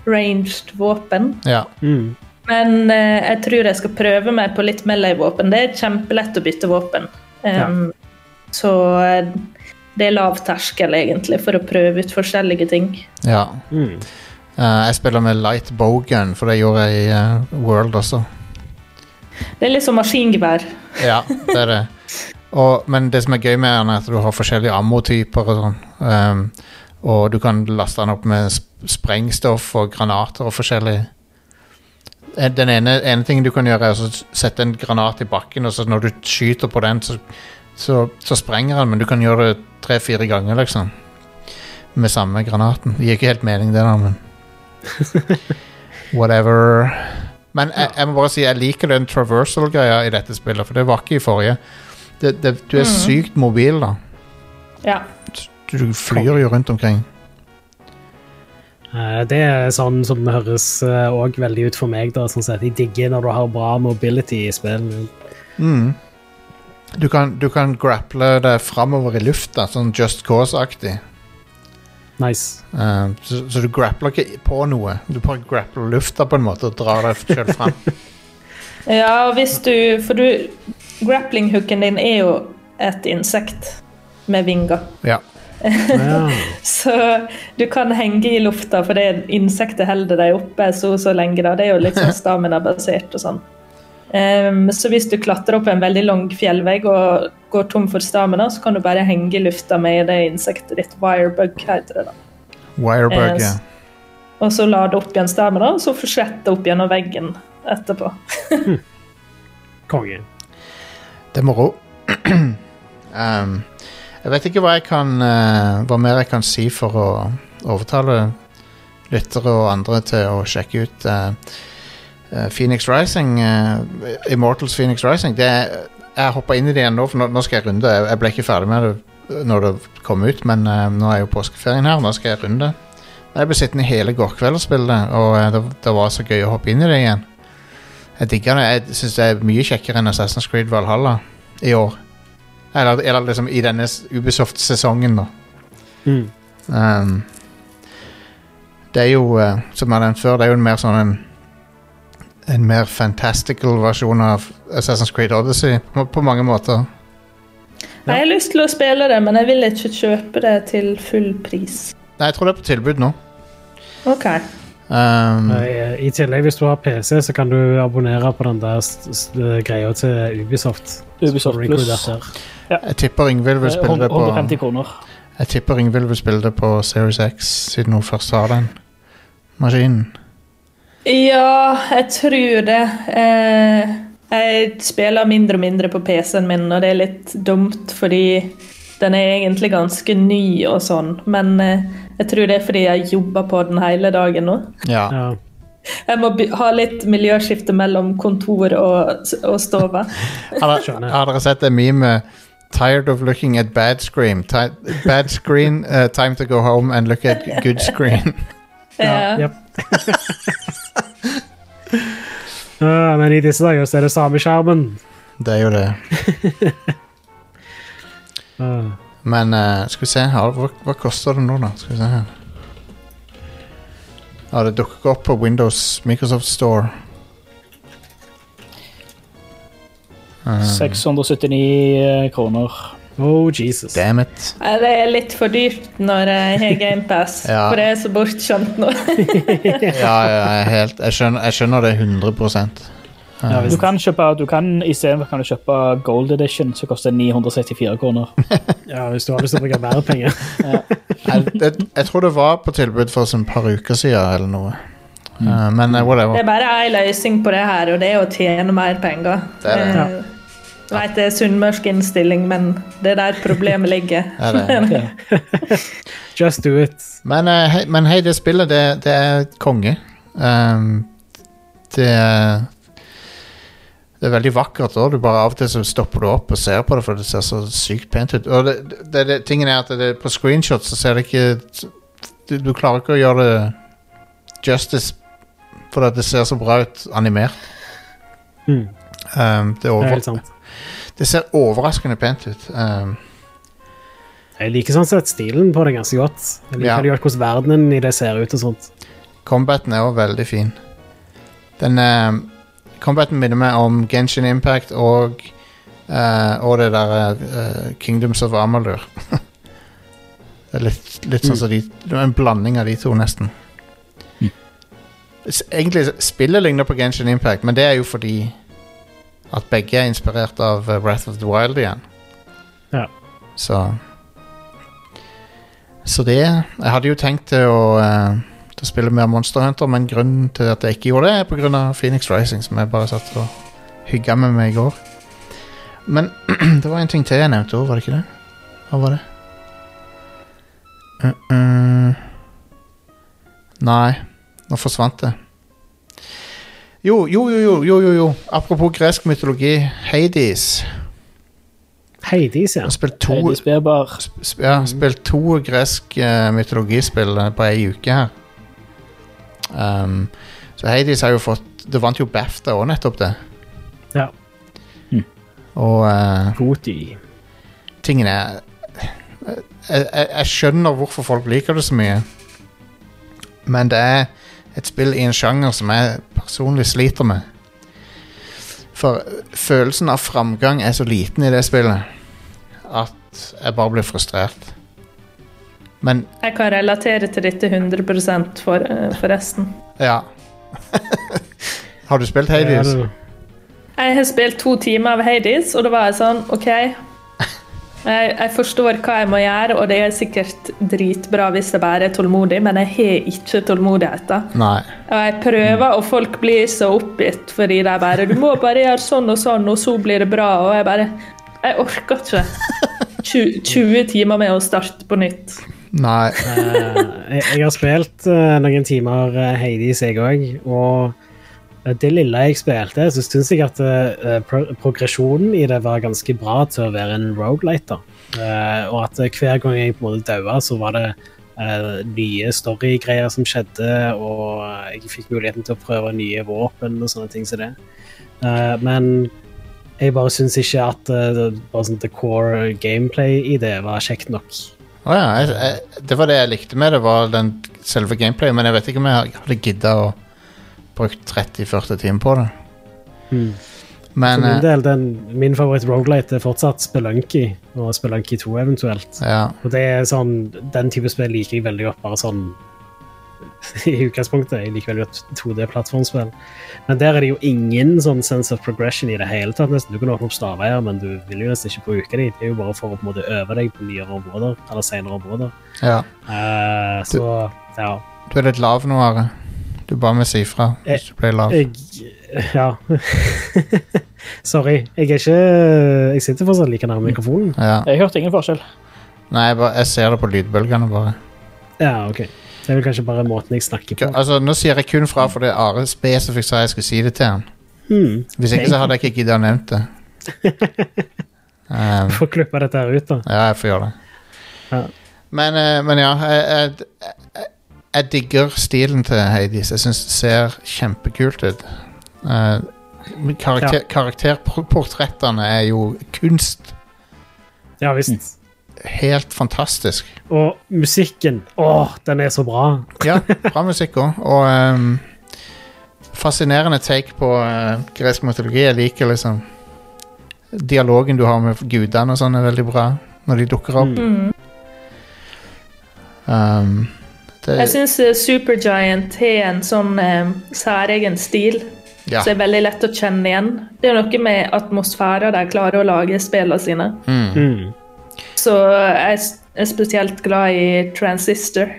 ranged våpen. ja. Mm. Men eh, jeg tror jeg skal prøve meg på litt melee-våpen. Det er kjempelett å bytte våpen. Um, Så eh, det er lav terskel, egentlig, for å prøve ut forskjellige ting. ja. Mm. Uh, jeg spiller med light bogan, for det gjorde jeg i uh, World også. Det er litt som maskingevær. Ja, det er det. Og, men det som er gøy med den, er at du har forskjellige ammotyper og sånn. Um, Og du kan laste den opp med sp- sprengstoff og granater og forskjellig. Eh, Den ene, ene tingen du kan gjøre, er å sette en granat i bakken, og så når du skyter på den, så, så, så sprenger den, men du kan gjøre det tre-fire ganger, liksom. Med samme granaten. Det gir ikke helt mening, det, da, men Whatever. Men jeg, jeg må bare si jeg liker den traversal-greia i dette spillet, for det var ikke i forrige. Det, det, du er sykt mobil, da. Ja. Du, du flyr jo rundt omkring. Eh, Det er sånn som høres òg veldig ut for meg. da, sånn sett. Jeg digger når du har bra mobility i spill. Mm. Du, kan, du kan grapple det framover i lufta, sånn Just Cause-aktig. Nice. Uh, så, så du grappler ikke på noe. Du bare grappler lufta på en måte og drar deg sjøl fram. Ja, hvis du For du Grappling-hooken din er jo et insekt med vinger. Ja. Ja. Så du kan henge i lufta, for det insektet holder deg oppe så og så lenge. da. Det er jo litt sånn stamina-basert og sånn. Um, så hvis du klatrer opp en veldig lang fjellvegg og går tom for stamina, så kan du bare henge i lufta med det insektet ditt. Wirebug heter det. da. Wirebug, Eh, ja. Og så lade opp igjen stamina, og så fortsette opp gjennom veggen etterpå. Konge. Det er moro. um, jeg vet ikke hva jeg kan eh, Hva mer jeg kan si for å overtale lyttere og andre til å sjekke ut eh, eh, Phoenix Rising. Immortals Phoenix Rising. Det jeg hoppa inn i det igjen nå, for nå, nå skal jeg runde. Jeg, ble ikke ferdig med det når det kom ut, men uh, nå er jo påskeferien her. Nå skal jeg runde. Jeg ble sittende hele går kveld og spille og det, det var så gøy å hoppe inn i det igjen. Jeg digger det. Jeg syns det er mye kjekkere enn Assassin's Creed Valhalla i år. Eller, eller liksom i denne Ubisoft-sesongen, da. Mm. Um, det er jo, eh, som jeg nevnte før, det er jo en mer sånn en En mer fantastical versjon av Assassin's Creed Odyssey på, på mange måter. Jeg har lyst til å spille det, men jeg vil ikke kjøpe det til full pris. Nei, jeg tror det er på tilbud nå. OK. Um, I, tillegg, hvis du har PC, så kan du abonnere på den der greia til Ubisoft. Ubisoft Plus. Jeg tipper Ingvild vil Eh, spille det på 150 kroner. Jeg tipper Ingvild vil spille det på Series X, siden hun først har den maskinen. Ja, jeg tror det. Eh, jeg spiller mindre og mindre på PC-en min, og det er litt dumt, fordi den er egentlig ganske ny og sånn. Men eh, jeg tror det er fordi jeg jobber på den hele dagen nå. Ja. Ja. Jeg må ha litt miljøskifte mellom kontor og, og stove. Har, dere- har dere sett det meme Tired of looking at bad screen Ti Bad screen, uh, time to go home and look at good screen Ja. Jep. Ja, men i disse dager så er det samme skjermen. Det er jo det Ja. Men eh, skal vi se her Hva, hva koster det nå da? Skal vi se her Ja, det dukker ikke opp på Windows Microsoft Store 679 kroner. Oh, Jesus. Damn it Det er litt for dyrt når jeg har GamePass, Ja. for det er så bortskjemt nå. Ja, ja, jeg, helt, jeg, skjønner, jeg skjønner det 100% Ja, Du kan kjøpe, du kan Istedenfor kan du kjøpe Gold Edition, som koster 964 kroner. Ja, hvis du har lyst til å bruke mer penger. jeg, det, jeg tror det var på tilbud for sånn et par uker siden eller noe Uh, Men whatever. Det er bare én løsning på det her, og det er å tjene mer penger. Det er det. Eh, Jeg vet det er sunnmørsk innstilling, men det er der problemet ligger. Det er. Just do it. Men, eh, hei, men hei, det spillet, det, det er konge. Um, det er Det er veldig vakkert òg. Av og til så stopper du opp og ser på det, for det ser så sykt pent ut. Og det, det, det, tingen er at det, på screenshot så ser det ikke du, du klarer ikke å gjøre det justice, for at det ser så bra ut animert. Mm, Um, det, er det er helt sant. Det ser overraskende pent ut. Um, Jeg liker sånn sett stilen på det ganske godt. Jeg liker Ja. det godt hvordan verdenen i det ser ut og sånt. Combaten er òg veldig fin. Den eh, Combaten minner meg om Genshin Impact og uh, Og det der uh, Kingdoms of Amalur. det er litt, litt sånn som de Det er en blanding av de to, nesten. Mm. Egentlig spillet ligner på Genshin Impact, men det er jo fordi at begge er inspirert av eh, Wrath of the Wild igjen. Ja. Så Så det Jeg hadde jo tenkt til å, eh, til å spille mer Monster Hunter, men grunnen til at jeg ikke gjorde det, er av Phoenix Rising, som jeg bare satt og hygga med meg i går. Men det var en ting til jeg nevnte òg, var det ikke det? Hva var det? Uh, uh. Nei, nå forsvant det. Jo, jo, jo, jo, jo, jo, jo. Apropos gresk mytologi. Hades. Hades, ja. Spilt to, Heidi Spebar. sp- ja, spilt to gresk uh, mytologispill eh, på ei uke her. Um, så Hades har jo fått Det vant jo BAFTA òg, nettopp det. Ja. Og uh, tingen er jeg, jeg, jeg skjønner hvorfor folk liker det så mye. Men det er et spill i en sjanger som jeg personlig sliter med. For følelsen av framgang er så liten i det spillet at jeg bare blir frustrert. Men Jeg kan relatere til dette 100% for, eh, forresten. ja. Har du spilt Hades? Jeg har spilt to timer av Hades, og da var jeg sånn OK. Jeg, jeg forstår hva jeg må gjøre, og det er sikkert dritbra hvis jeg bare er tålmodig, men jeg har ikke tålmodigheten. Nei. Og jeg prøver, og folk blir så oppgitt fordi de bare 'Du må bare gjøre sånn og sånn, og så blir det bra.' Og jeg bare Jeg orker ikke 20, 20 timer med å starte på nytt. Nei. Eh, jeg, jeg har spilt eh, noen timer uh, Hades, jeg òg. Og eh, det lille jeg spilte, så syns jeg at uh, pro progresjonen i det var ganske bra til å være en rogelighter. da. Eh, og at eh, hver gang jeg på en måte daua, så var det uh, nye storygreier som skjedde, og jeg fikk muligheten til å prøve nye våpen og sånne ting som det. Uh, men jeg bare syns ikke at eh, bare sånn the core gameplay i det var kjekt nok. Å ja, jeg, jeg, det var det jeg likte med det, var den selve gameplayet, men jeg vet ikke om jeg hadde gidda å bruke 30-40 timer på det. Mm. Men min eh, del, den, min favoritt rogelight er fortsatt Spelunky, og Spelunky 2 eventuelt. ja. Og det er sånn, Den type spill liker jeg veldig godt, bare sånn i utgangspunktet. Jeg liker veldig godt 2D-plattformspill. Men der er det jo ingen sånn sense of progression i det hele tatt. nesten. Du kan åpne opp stavveier, men du vil jo nesten ikke bruke dem. Det er jo bare for å på en måte øve deg på nyere områder, eller senere områder. ja. Uh, så ja. Du er litt lav nå, Are. Du ba meg si ifra hvis du ble lav. Jeg Ja. Sorry. Jeg er ikke Jeg sitter fortsatt like nærme mikrofonen. Ja. Jeg hørte ingen forskjell. Nei, jeg, bare, jeg ser det på lydbølgene, bare. Ja, ok. Det er vel kanskje bare måten jeg snakker på. Altså, Nå sier jeg kun fra fordi Are spesifikt sa jeg skulle si det til han. Hmm. Hvis ikke så hadde jeg ikke giddet å nevnt det. Um, Får klippe dette her ut, da. ja, jeg får gjøre det. Ja. Men, eh, men ja, jeg, jeg, jeg, digger stilen til Hades. Jeg syns det ser kjempekult ut. Uh, karakter, ja. Karakterportrettene er jo kunst. Ja visst. Helt fantastisk. Og musikken, åh, den er så bra. Ja, bra musikk òg. Og um, fascinerende take på uh, gresk mytologi. Jeg liker liksom Dialogen du har med gudene og sånn, er veldig bra når de dukker opp. Mm. Um, det, Jeg syns Supergiant har en sånn eh, særegen stil ja. som er veldig lett å kjenne igjen. Det er noe med atmosfæren de klarer å lage spillene sine. mm. Mm. Så jeg er spesielt glad i Transistor.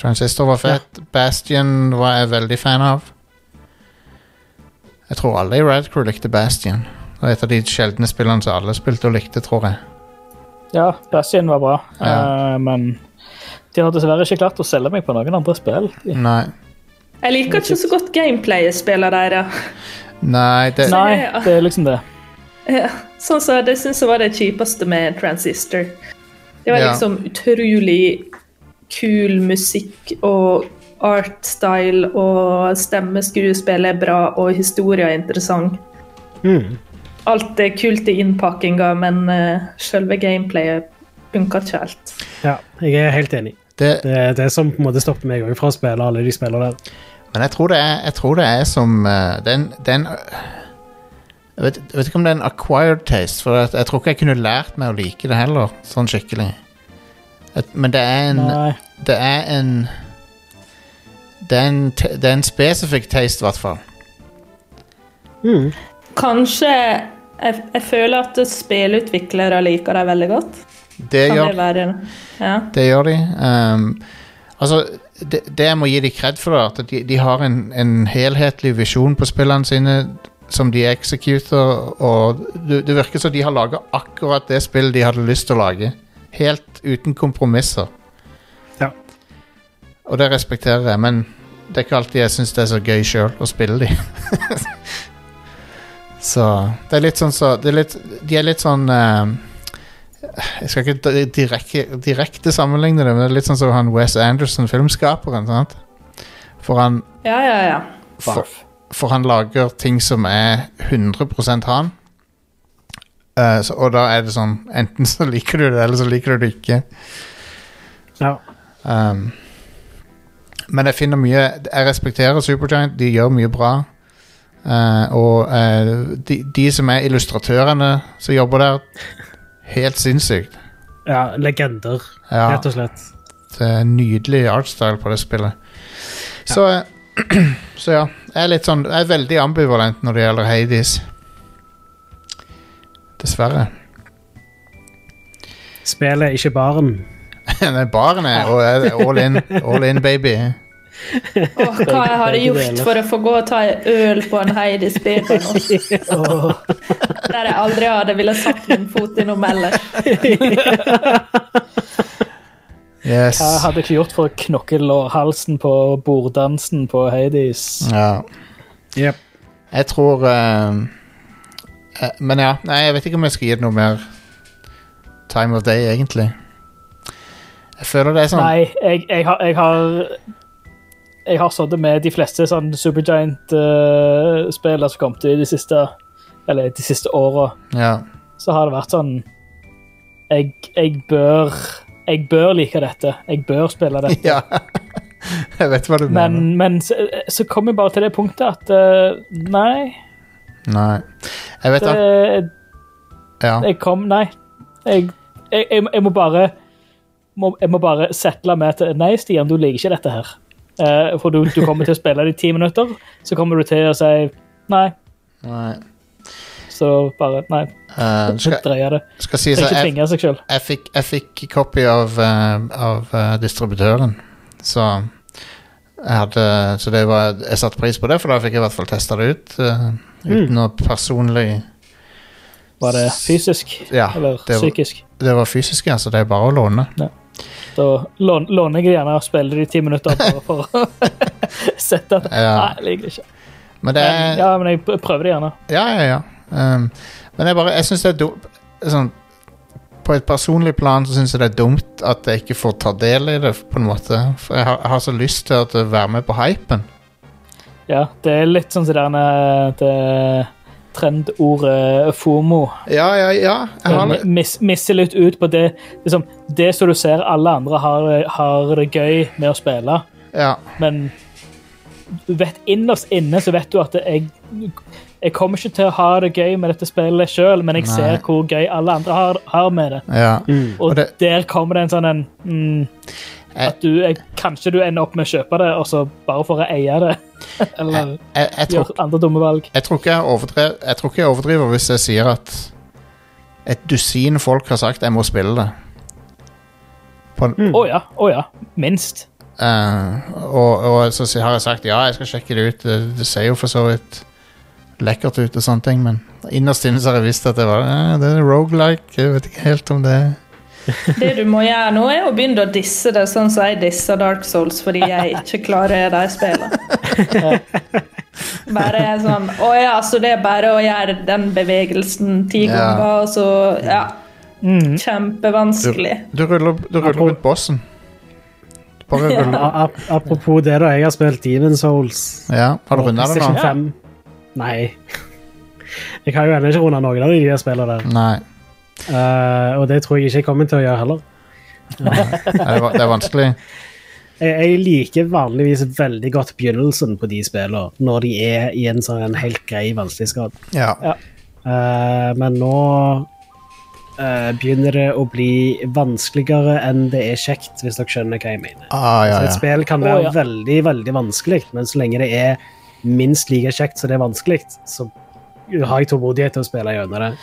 Transistor var fett. Bastion var jeg veldig fan av. Jeg tror alle i Red Crew likte Bastion. Det var et av de sjeldne spillene som alle spilte og likte, tror jeg. Ja, Bastion var bra, Ja. uh, men de har dessverre ikke klart å selge meg på noen andre spill. Nei, Jeg liker ikke så godt gameplay spiller deres. Nei det, Nei, det er liksom det. Ja, sånn så Det syns jeg var det kjipeste med Transistor. Det var Ja. liksom utrolig kul musikk og artstyle, og stemmeskuespillet er bra, og historien er interessant. Mm. Alt er kult i innpakkinga, men uh, selve gameplayet funker ikke helt. Ja, jeg er helt enig. Det, Det er det som på en måte stopper meg fra å spille alle de spillene der. Men jeg tror det er, jeg tror det er som eh, Den, den jeg, vet, jeg vet ikke om det er en acquired taste, for jeg, jeg tror ikke jeg kunne lært meg å like det heller, sånn skikkelig. Men det er en Nei. Det er en Det er en, det er en spesifikk taste, i hvert fall. Mm. Kanskje jeg, jeg føler at spillutviklere liker det veldig godt. Det gjør, det være Ja. det gjør de. Um, altså, det, det jeg må gi de kred for, er at de, de har en, en helhetlig visjon på spillene sine som de executer, og det, det virker som de har laga akkurat det spillet de hadde lyst til å lage. Helt uten kompromisser. Ja. Og det respekterer jeg, men det er ikke alltid jeg syns det er så gøy sjøl å spille de. så det er litt sånn så det er litt, De er litt sånn eh, Jeg skal ikke direkte, direkte sammenligne det, men det er litt sånn som han Wes Anderson, filmskaperen. Sant? For han Ja, ja, ja. for, for han lager ting som er 100% han. Uh, så, og da er det sånn Enten så liker du det, eller så liker du det ikke. Ja. Um, men jeg finner mye Jeg respekterer Supergiant, de gjør mye bra. Uh, og uh, de, de som er illustratørene som jobber der, helt sinnssykt. ja, legender, Ja, rett og slett. det er nydelig artstyle på det spillet. Så, ja. så ja. Jeg er litt sånn Jeg er veldig ambivalent når det gjelder Hades. Dessverre. Spillet, ikke baren. Nei, baren er er all in. All in, baby. Åh, hva jeg hadde gjort for å få gå og ta en øl på en Heidi Spear nå. Der jeg aldri hadde ville satt min fot innom ellers. Yes. Hva hadde jeg ikke gjort for å knokke lårhalsen på borddansen på Hades? Ja. Yep. Jeg tror uh, uh, Men ja, nei, jeg vet ikke om jeg skal gi det noe mer time of day, egentlig. Jeg føler det er sånn Nei, jeg, jeg har Jeg har, jeg har sittet med de fleste sånn Supergiant-spillere som kom til de siste Eller de siste åra. Ja. Så har det vært sånn jeg, jeg bør Jeg bør like dette. Jeg bør spille dette. ja. jeg vet hva du Men, mener. men så, så kom jeg bare til det punktet at uh, Nei, Nei. Jeg vet det, at Ja. jeg kom Nei. Jeg, jeg, jeg, jeg må bare må, Jeg må bare settle med til Nei, Stian, du liker ikke dette her. Eh, for du, du kommer til å spille det i ti minutter, så kommer du til å si nei. Nei. Så bare Nei. Uh, skal, Dreie det. skal si ikke tvinge seg sjøl. jeg fikk, jeg fikk copy av, uh, av uh, distributøren, så jeg hadde Så det var Jeg satte pris på det, for da fikk jeg i hvert fall testa det ut. eh, uten å personlig Var det fysisk Ja, eller det var- psykisk? Det var fysisk, ja, så det er bare å låne. Da låner jeg gjerne og spiller de ti minutter bare for å sette at Ja. Nei, jeg liker det ikke. Men det Men, er ja, men jeg prøver det gjerne. Ja, ja, ja. Um, men jeg bare Jeg syns det er dumt sånn, På et personlig plan så syns jeg det er dumt at jeg ikke får ta del i det, på en måte. For jeg har, jeg har så lyst til å være med på hypen. Ja, det er litt sånn som det er det trendordet FOMO. Ja, ja, ja. Jeg har, mis, misser litt ut på det liksom, Det som du ser alle andre har, har det gøy med å spille, ja, men du vet innerst inne så vet du at jeg jeg kommer ikke til å ha det gøy med dette spillet sjøl, men jeg Nei. ser hvor gøy alle andre har, har med det. ja. Og, Og det- der kommer det en sånn en mm, At du jeg, Kanskje du ender opp med å kjøpe det, og så bare for å eie det. Eller Jeg, jeg, tror, gjøre andre dumme valg. jeg, tror ikke jeg, jeg tror ikke jeg overdriver hvis jeg sier at et dusin folk har sagt jeg må spille det. Å mm. oh, ja. Å ja. Minst. Uh, og, og så har jeg sagt ja, jeg skal sjekke det ut. Det, det ser jo for så vidt lekkert ut og sånne ting, men innerst inne så har jeg visst at det var eh, det er roguelike. Jeg vet ikke helt om det Det du må gjøre nå, er å begynne å disse det sånn som jeg disser Dark Souls fordi jeg ikke klarer de spillene. Bare sånn Å ja, så det er bare å gjøre den bevegelsen ti ganger, og så Ja. Mm. Kjempevanskelig. Du ruller, du ruller ut bossen. Bare Ja. ruller. Apropos det, da. Jeg har spilt Demon Souls. Ja, har du runda det nå? Nei. Jeg har jo ennå ikke runda noen av de nye spillene der. Nei. Eh, og det tror jeg ikke jeg kommer til å gjøre heller. Det, er vanskelig. Jeg, jeg liker vanligvis veldig godt begynnelsen på de spillene, når de er i en sånn en helt grei vanskelighetsgrad. Ja. Eh, men nå uh, begynner det å bli vanskeligere enn det er kjekt, hvis dere skjønner hva jeg mener. Ah, ja, Så et spill kan være ja. veldig, veldig vanskelig, men så lenge det er minst like kjekt som det er vanskelig, så har jeg tålmodighet til å spille gjennom det.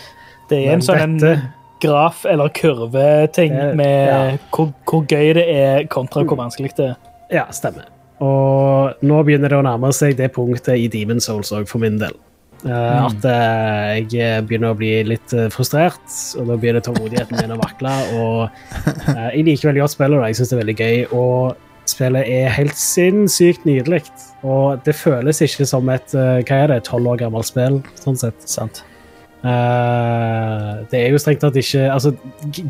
Det er en sånn dette- graf- eller kurveting med ja. hvor, hvor gøy det er kontra hvor vanskelig det er. Ja, stemmer. Og nå begynner det å nærme seg det punktet i Demon Souls òg, for min del. Eh, At eh, jeg begynner å bli litt eh, frustrert, og da begynner tålmodigheten min å vakle. Og eh, jeg liker veldig godt spillet, og jeg syns det er veldig gøy. Og spillet er helt sinnssykt nydelig. Og det føles ikke som et eh, hva er det, tolv år gammelt spill, sånn sett. Sant? Eh, det er jo strengt tatt ikke altså,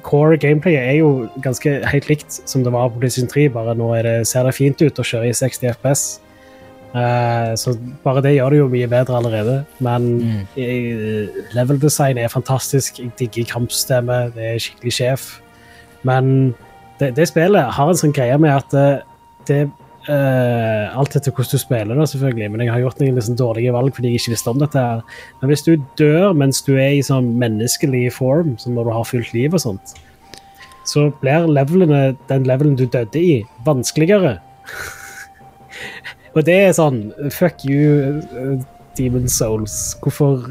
Core gameplay er jo ganske helt likt som det var på PlayStation 3, bare nå er det, ser det fint ut å kjøre i 60 FPS. Uh, så bare det gjør det jo mye bedre allerede. Men eh, level design er fantastisk. Jeg digger kampsystemet. Det er skikkelig sjef. Men det, det spillet har en sånn greie med at det, eh, Alt etter hvordan du spiller da, selvfølgelig, men jeg har gjort noen liksom dårlige valg fordi jeg ikke visste om dette. her. Men hvis du dør mens du er i sånn menneskelig form, som når du har fullt liv og sånt, så blir levelene, den levelen du døde i, vanskeligere. og det er sånn Fuck you, uh, Demon Souls. Hvorfor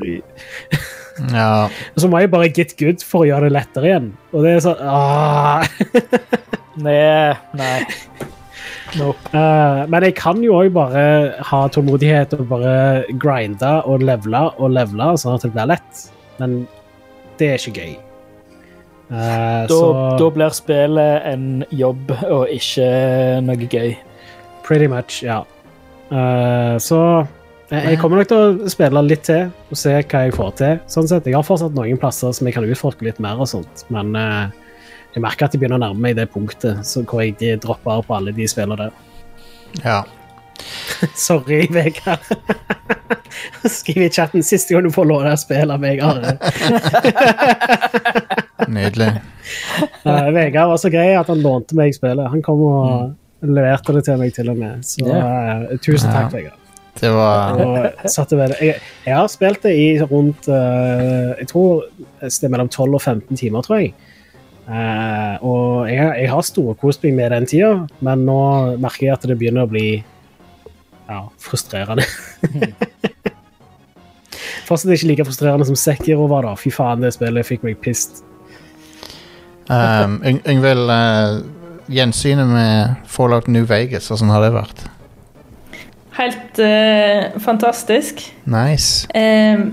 Ja. Og så må jeg bare get good for å gjøre det lettere igjen. Og det er sånn ah. Nei. nei. Nope. Uh, men jeg kan jo òg bare ha tålmodighet og bare grinde og levele og levele, sånn at det blir lett. Men det er ikke gøy. Uh, Da, så da blir spillet en jobb og ikke noe gøy. pretty much, ja. Uh, så jeg, jeg kommer nok til å spille litt til og se hva jeg får til. Sånn sett, Jeg har fortsatt noen plasser som jeg kan utforske litt mer, og sånt, men eh, jeg merker at jeg begynner å nærme meg det punktet så, hvor jeg dropper av på alle de spillene der. ja. Sorry, Vegard. Skriv i chatten siste gang du får låne spill av meg, Are. Nydelig. Uh, Vegard var så grei at han lånte meg spillet. Han kom og leverte det til meg, til og med. Så uh, tusen takk, Ja. Vegard. Det var Og satte vel- jeg, jeg har spilt det i rundt uh, Jeg tror det er mellom 12 og 15 timer, tror jeg. Eh, og jeg, har- jeg har storkost meg med den tida, men nå merker jeg at det begynner å bli ja, frustrerende. Fortsatt ikke like frustrerende som Sekiro var, da. Fy faen, det spillet fikk meg pissed. um, Yngvild, uh, gjensynet med Fallout New Vegas, hvordan har det vært? Helt uh, fantastisk. Nice. Eh,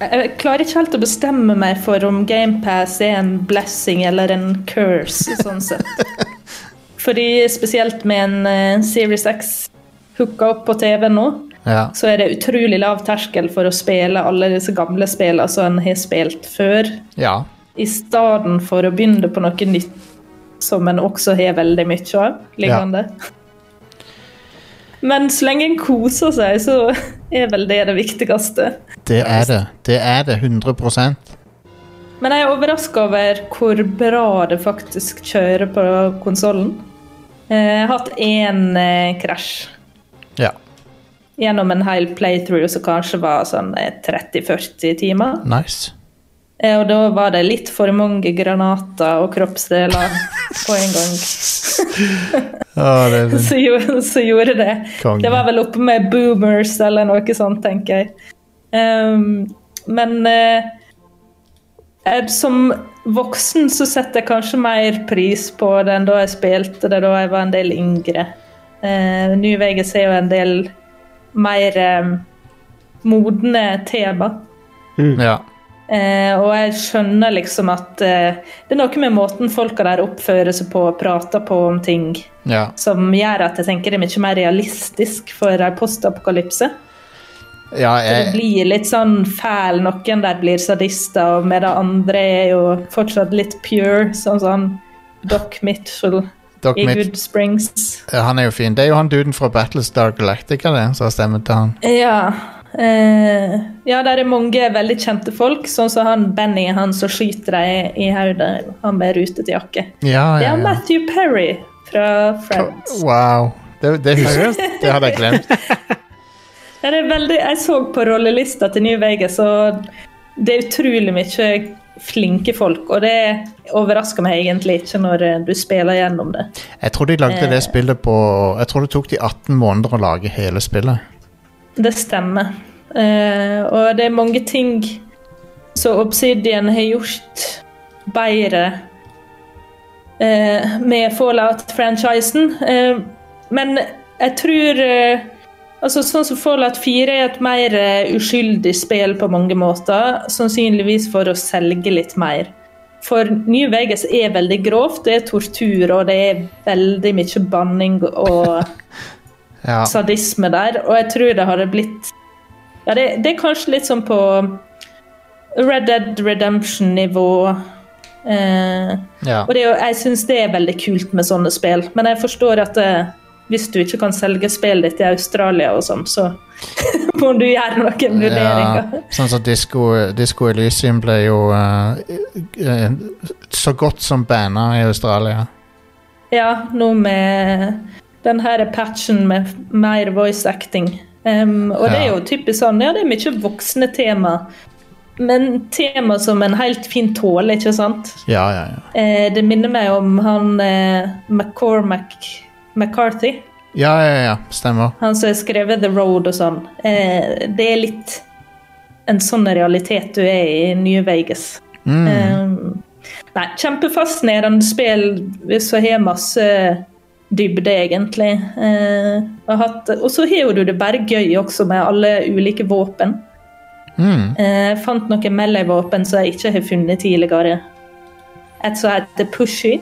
jeg klarer ikke helt å bestemme meg for om GamePass er en blessing eller en curse, sånn sett. Fordi spesielt med en eh, Series X hooka opp på TV nå, Ja. så er det utrolig lav terskel for å spille alle disse gamle spillene som en har spilt før, ja. i stedet for å begynne på noe nytt som en også har veldig mye av liggende. Men så lenge en koser seg, så er vel det det viktigste. Det er det. Det er det. 100% Men jeg er overraska over hvor bra det faktisk kjører på konsollen. Jeg har hatt én eh, krasj Ja. gjennom en hel playthrough som kanskje var sånn eh, 30-40 timer. Nice. Eh, Og da var det litt for mange granater og kroppsdeler på en gang. Det er Så gjorde, så gjorde det. Kongen. Det var vel oppe med boomers eller noe sånt, tenker jeg. Um, men uh, jeg, som voksen så setter jeg kanskje mer pris på det enn da jeg spilte det da jeg var en del yngre. Uh, Ny VGC er jo en del mer um, modne tema. Ja. Eh, og jeg skjønner liksom at eh, det er noe med måten folka der oppfører seg på og prater på om ting, Ja. som gjør at jeg tenker det er mye mer realistisk for en postapokalypse. ja Det blir litt sånn fæl, noen der blir sadister, og med det andre er jo fortsatt litt pure, sånn sånn Doc Mitchell Doc i Mitch, Good Springs. han er jo fin. Det er jo han duden fra Battlestar Galactica det, som har stemmet til han. Ja. Eh, ja, der er mange veldig kjente folk, sånn som han Benny, han som skyter deg i hodet, han med rutete jakke. Ja, ja, ja, er. Matthew Perry fra Friends. Wow. Det, det, husker, det hadde jeg glemt. Det er veldig, jeg så på rollelista til New Vegas, og det er utrolig mye flinke folk. Og det overrasker meg egentlig ikke når eh, du spiller gjennom det. Jeg tror de lagde det spillet på Jeg tror det tok de 18 måneder å lage hele spillet. Det stemmer. Eh, og det er mange ting som Obsidian har gjort bedre eh, med Fallout-franchisen. Eh, men jeg tror Altså, sånn som Fallout 4 er et mer uskyldig spill på mange måter. Sannsynligvis for å selge litt mer. For New Vegas er veldig grovt. Det er tortur, og det er veldig mye banning og Ja. sadisme der. Og jeg tror det hadde blitt Ja, det, det er kanskje litt sånn på Red Dead Redemption-nivå. Eh, ja. og det, jo- jeg syns det er veldig kult med sånne spill. Men jeg forstår at det, hvis du ikke kan selge spillet ditt i Australia og sånn, så må du gjøre noen vurderinger. Ja, sånn som Disco, Disco Elysium ble jo uh, eh, så godt som banna i Australia. Ja, noe med den her patchen med mer voice acting. Um, og det er jo typisk sånn, ja, det er mye voksne tema. Men tema som en helt fin tåler, ikke sant? Ja, ja, ja. Eh, det minner meg om han eh, McCormack McCarthy. Ja, ja, ja. Stemmer. Han som har skrevet The Road og sånn. Eh, det er litt en sånn realitet du er i Nye Vegas. Mm. Eh, nei, kjempefascinerende spill som har masse dybde, egentlig. Eh, og så har du det bare gøy også med alle ulike våpen. Mm. Eh, Jeg fant noen melee-våpen som jeg ikke har funnet tidligere. Et som heter Pushy.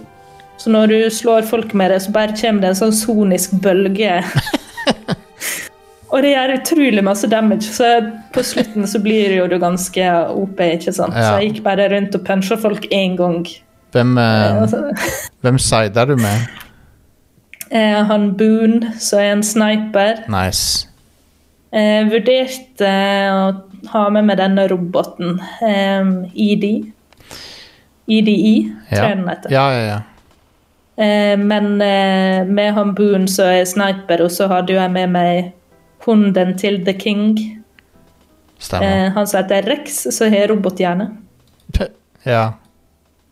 Så når du slår folk med det, så bare kommer det en sånn sonisk bølge. Og det gjør utrolig masse damage, så på slutten så blir jo du ganske OP, ikke sant. Ja. Så jeg gikk bare rundt og puncha folk én gang. Hvem, eh, Altså, hvem sida du med? Eh, han Boone, som er en sniper, Nice. eh, vurderte å ha med meg denne roboten, eh, ED. EDI, tror Ja. jeg den heter. Ja, ja, ja. Eh, men eh, med han Boone som er sniper, og så hadde jo jeg med meg hunden til The King. Stemmer. Eh, han som heter Rex, som har robothjerne. Ja.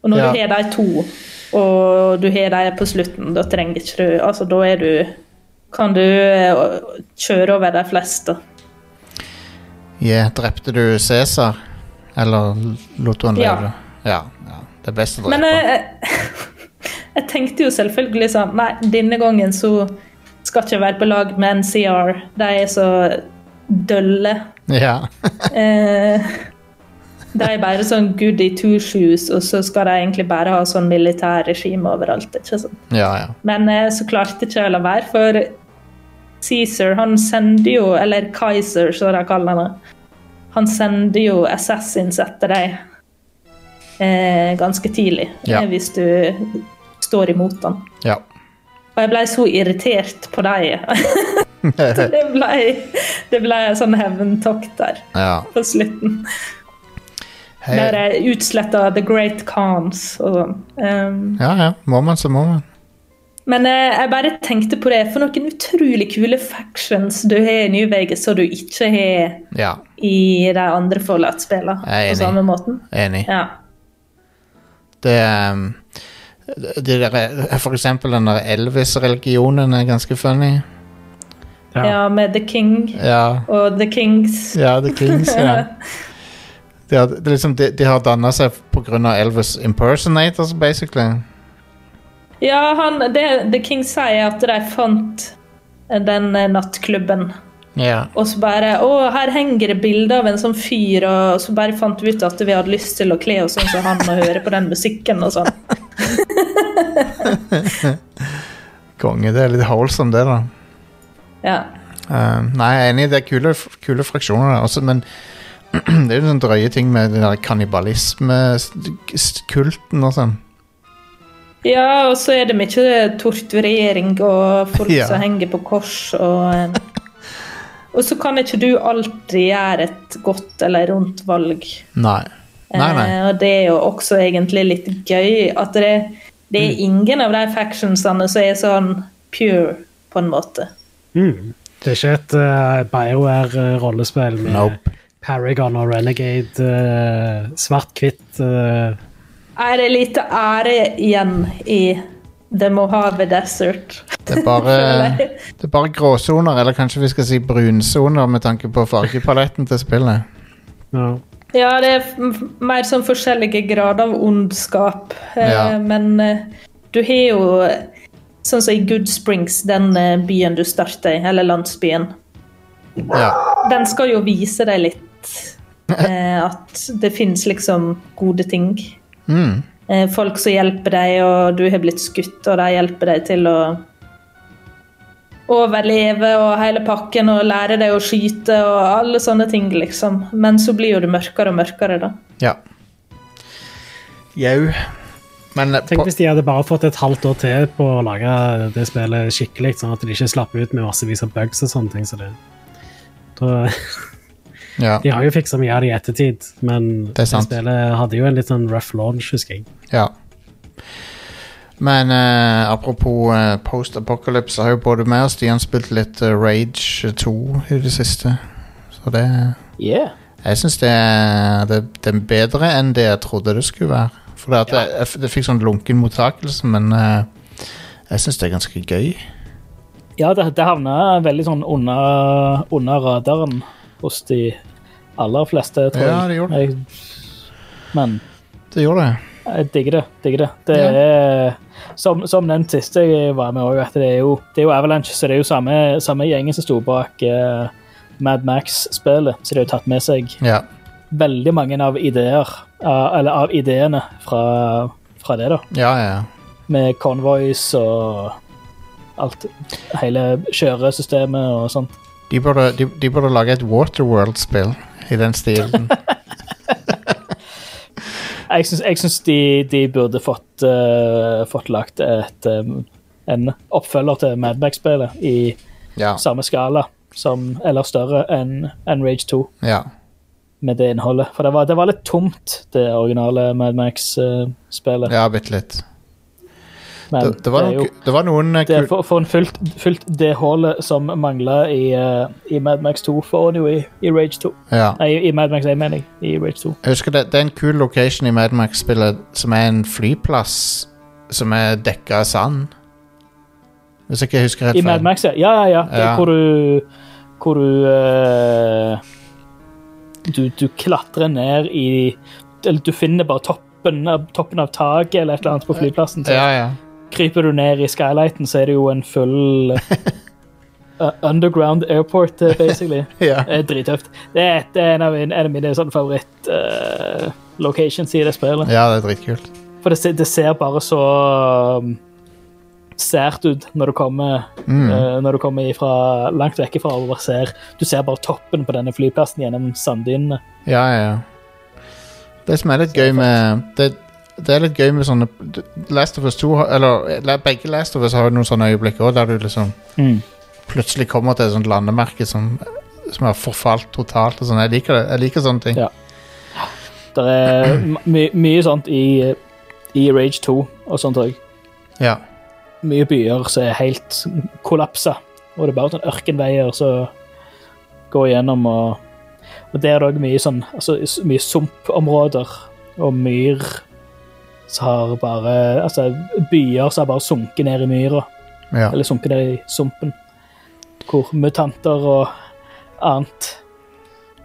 Og når Ja. du har de to, og du har de på slutten, da trenger ikke du Altså, da er du Kan du eh, kjøre over de fleste. Yeah, drepte du Cæsar? Eller lot du han leve? Ja. ja. Det er best å drepe. Men jeg, jeg tenkte jo selvfølgelig sånn Nei, denne gangen så skal ikke være på lag med NCR. De er så dølle. ja. Eh, de bare sånn goody two shoes, og så skal de egentlig bare ha sånn militærregime overalt. ikke sant? ja, ja. Men eh, så klarte ikke jeg å la være, for Caesar han sender jo, eller Kaiser som de kaller han, han sender jo assassins etter deg eh, ganske tidlig, Ja. eh, hvis du står imot han. ja. Og jeg ble så irritert på dem. det ble, det ble en sånn hevntokt der ja. på slutten. Hei. Der er utsletta The Great Cons og sånn. Um, ja, ja. Må man, så må man. men eh, jeg bare tenkte på det, for noen utrolig kule factions du har i New Vegas som du ikke har Ja, i de andre Fallout-spillene. På samme måten. enig. Ja. Det um, det der, For eksempel den der Elvis-religionen er ganske funny. Ja. ja, med The King Ja, og The Kings. ja The Kings, ja. De har, det liksom, de, de har danna seg pga. Elvis impersonators, basically. Ja, han, det, The King sier at de fant den nattklubben. Ja. Og så bare Å, her henger det bilde av en sånn fyr, og så bare fant vi ut at vi hadde lyst til å kle oss sånn som han og høre på den musikken og sånn. Konge. Det er litt wholesome, det, da. Ja. Uh, nei, jeg er enig, det er kule, kule fraksjoner. Også, men det er jo sånne drøye ting med den der kannibalismekulten og sånn. ja, og så er det mye torturering og folk Ja. som henger på kors og eh, Og så kan ikke du alltid gjøre et godt eller rundt valg. Nei. Nei, nei. Eh, og det er jo også egentlig litt gøy at det, det er Mm. ingen av de factionsene som er sånn pure, på en måte. Mm. Det er ikke et uh, BioWare-rollespill med Nope. Paragon og Renegade, uh, svart-hvitt uh, Er det lite ære igjen i The Mojave Desert? Det er bare, det er bare gråsoner, eller kanskje vi skal si brunsoner, med tanke på fargepaletten til spillet. ja. Ja, det er mer sånn forskjellige grader av ondskap. Eh, Ja. Men du har jo Sånn som i Good Springs, den byen du starter i, eller landsbyen. Ja. Den skal jo vise deg litt eh, at det finnes liksom gode ting. Mm. Eh, folk som hjelper deg, og du har blitt skutt, og de hjelper deg til å overleve og hele pakken og lære deg å skyte og alle sånne ting, liksom. Men så blir jo det mørkere og mørkere, da. ja. Jau. Men eh, Tenk hvis de hadde bare fått et halvt år til på å lage det spillet skikkelig, sånn at de ikke slapp ut med massevis av bugs og sånne ting. Så det, da, ja, de har jo fiksa mye av det i ettertid, men Det det, spillet hadde jo en litt sånn rough launch, husker jeg. ja. Men uh, apropos uh, post-apocalypse, har jo både meg og Stian spilt litt uh, Rage 2 i det siste. Så det Yeah. Jeg syns det, det, det er bedre enn det jeg trodde det skulle være. For det, at jeg, jeg, det fikk sånn lunken mottakelse, men eh, jeg syns det er ganske gøy. Ja, det, det havna veldig sånn under, under radaren hos de aller fleste, tror Ja, det gjorde det. Men Det gjorde det. jeg digger det. Digger det. Det Ja. er som, som nevnt sist jeg var med òg, at det er, jo, det er jo Avalanche, så det er jo samme, samme gjengen som sto bak uh, Mad Max-spillet, så de har jo tatt med seg Ja. veldig mange av ideer, uh, eller av ideene fra, fra det, da. Ja, ja. Med convoys og alt. Hele kjøresystemet og sånt. De burde, de, de burde lage et Waterworld-spill i den stilen. Jeg syns, jeg syns de, de burde fått, uh, fått lagt et, um, en oppfølger til Mad Max-spillet i Ja. samme skala som, eller større enn en Rage 2 ja. med det innholdet. For det var, det var litt tomt, det originale Mad Max-spillet. Ja, bitte litt. Men Det, det, var er jo noen, det var noen eh, det er for, for en fylt, fylt det hullet som mangla i, uh, i Mad Max 2, får han jo i, i Rage 2. ja. Nei, i Mad Max 1, mener jeg. I Rage 2. Jeg husker det, det er en kul location i Mad Max-spillet som er en flyplass som er dekka av sand. Hvis jeg ikke husker helt I Mad Max, ja. Ja, ja, ja. Det er Ja. Hvor du Hvor du, uh, du Du klatrer ned i Eller du finner bare toppen av, toppen av taket eller et eller annet på flyplassen. Så Ja, ja. Kryper du ned i skylighten, så er det jo en full uh, underground airport, eh, basically. ja. Det er drittøft. Det er, det er en av, mine- mine sånn favoritt-locations i det spillet. Ja, det er dritkult. For det, det ser bare så um, sært ut når du kommer Mm. uh, Når du kommer ifra, langt vekk fra og ser Du ser bare toppen på denne flyplassen gjennom sanddynene. Ja, ja, ja. Det som er litt gøy med det, det er litt gøy med sånne Last of Us 2 Eller begge Last of Us har jo noen sånne øyeblikk òg, der du liksom plutselig kommer til et sånt landemerke som, som har forfalt totalt. Og sånn. Jeg liker det. Jeg liker sånne ting. Ja. Det er my, mye sånt i, i Rage 2 og sånt òg. Ja. Mye byer som er helt kollapsa, og det er bare sånn ørkenveier som går gjennom Og, og der er det òg mye sånn altså, mye sumpområder og myr som har bare Altså byer som har bare sunket ned i myra, ja. eller sunket ned i sumpen. Hvor mutanter og annet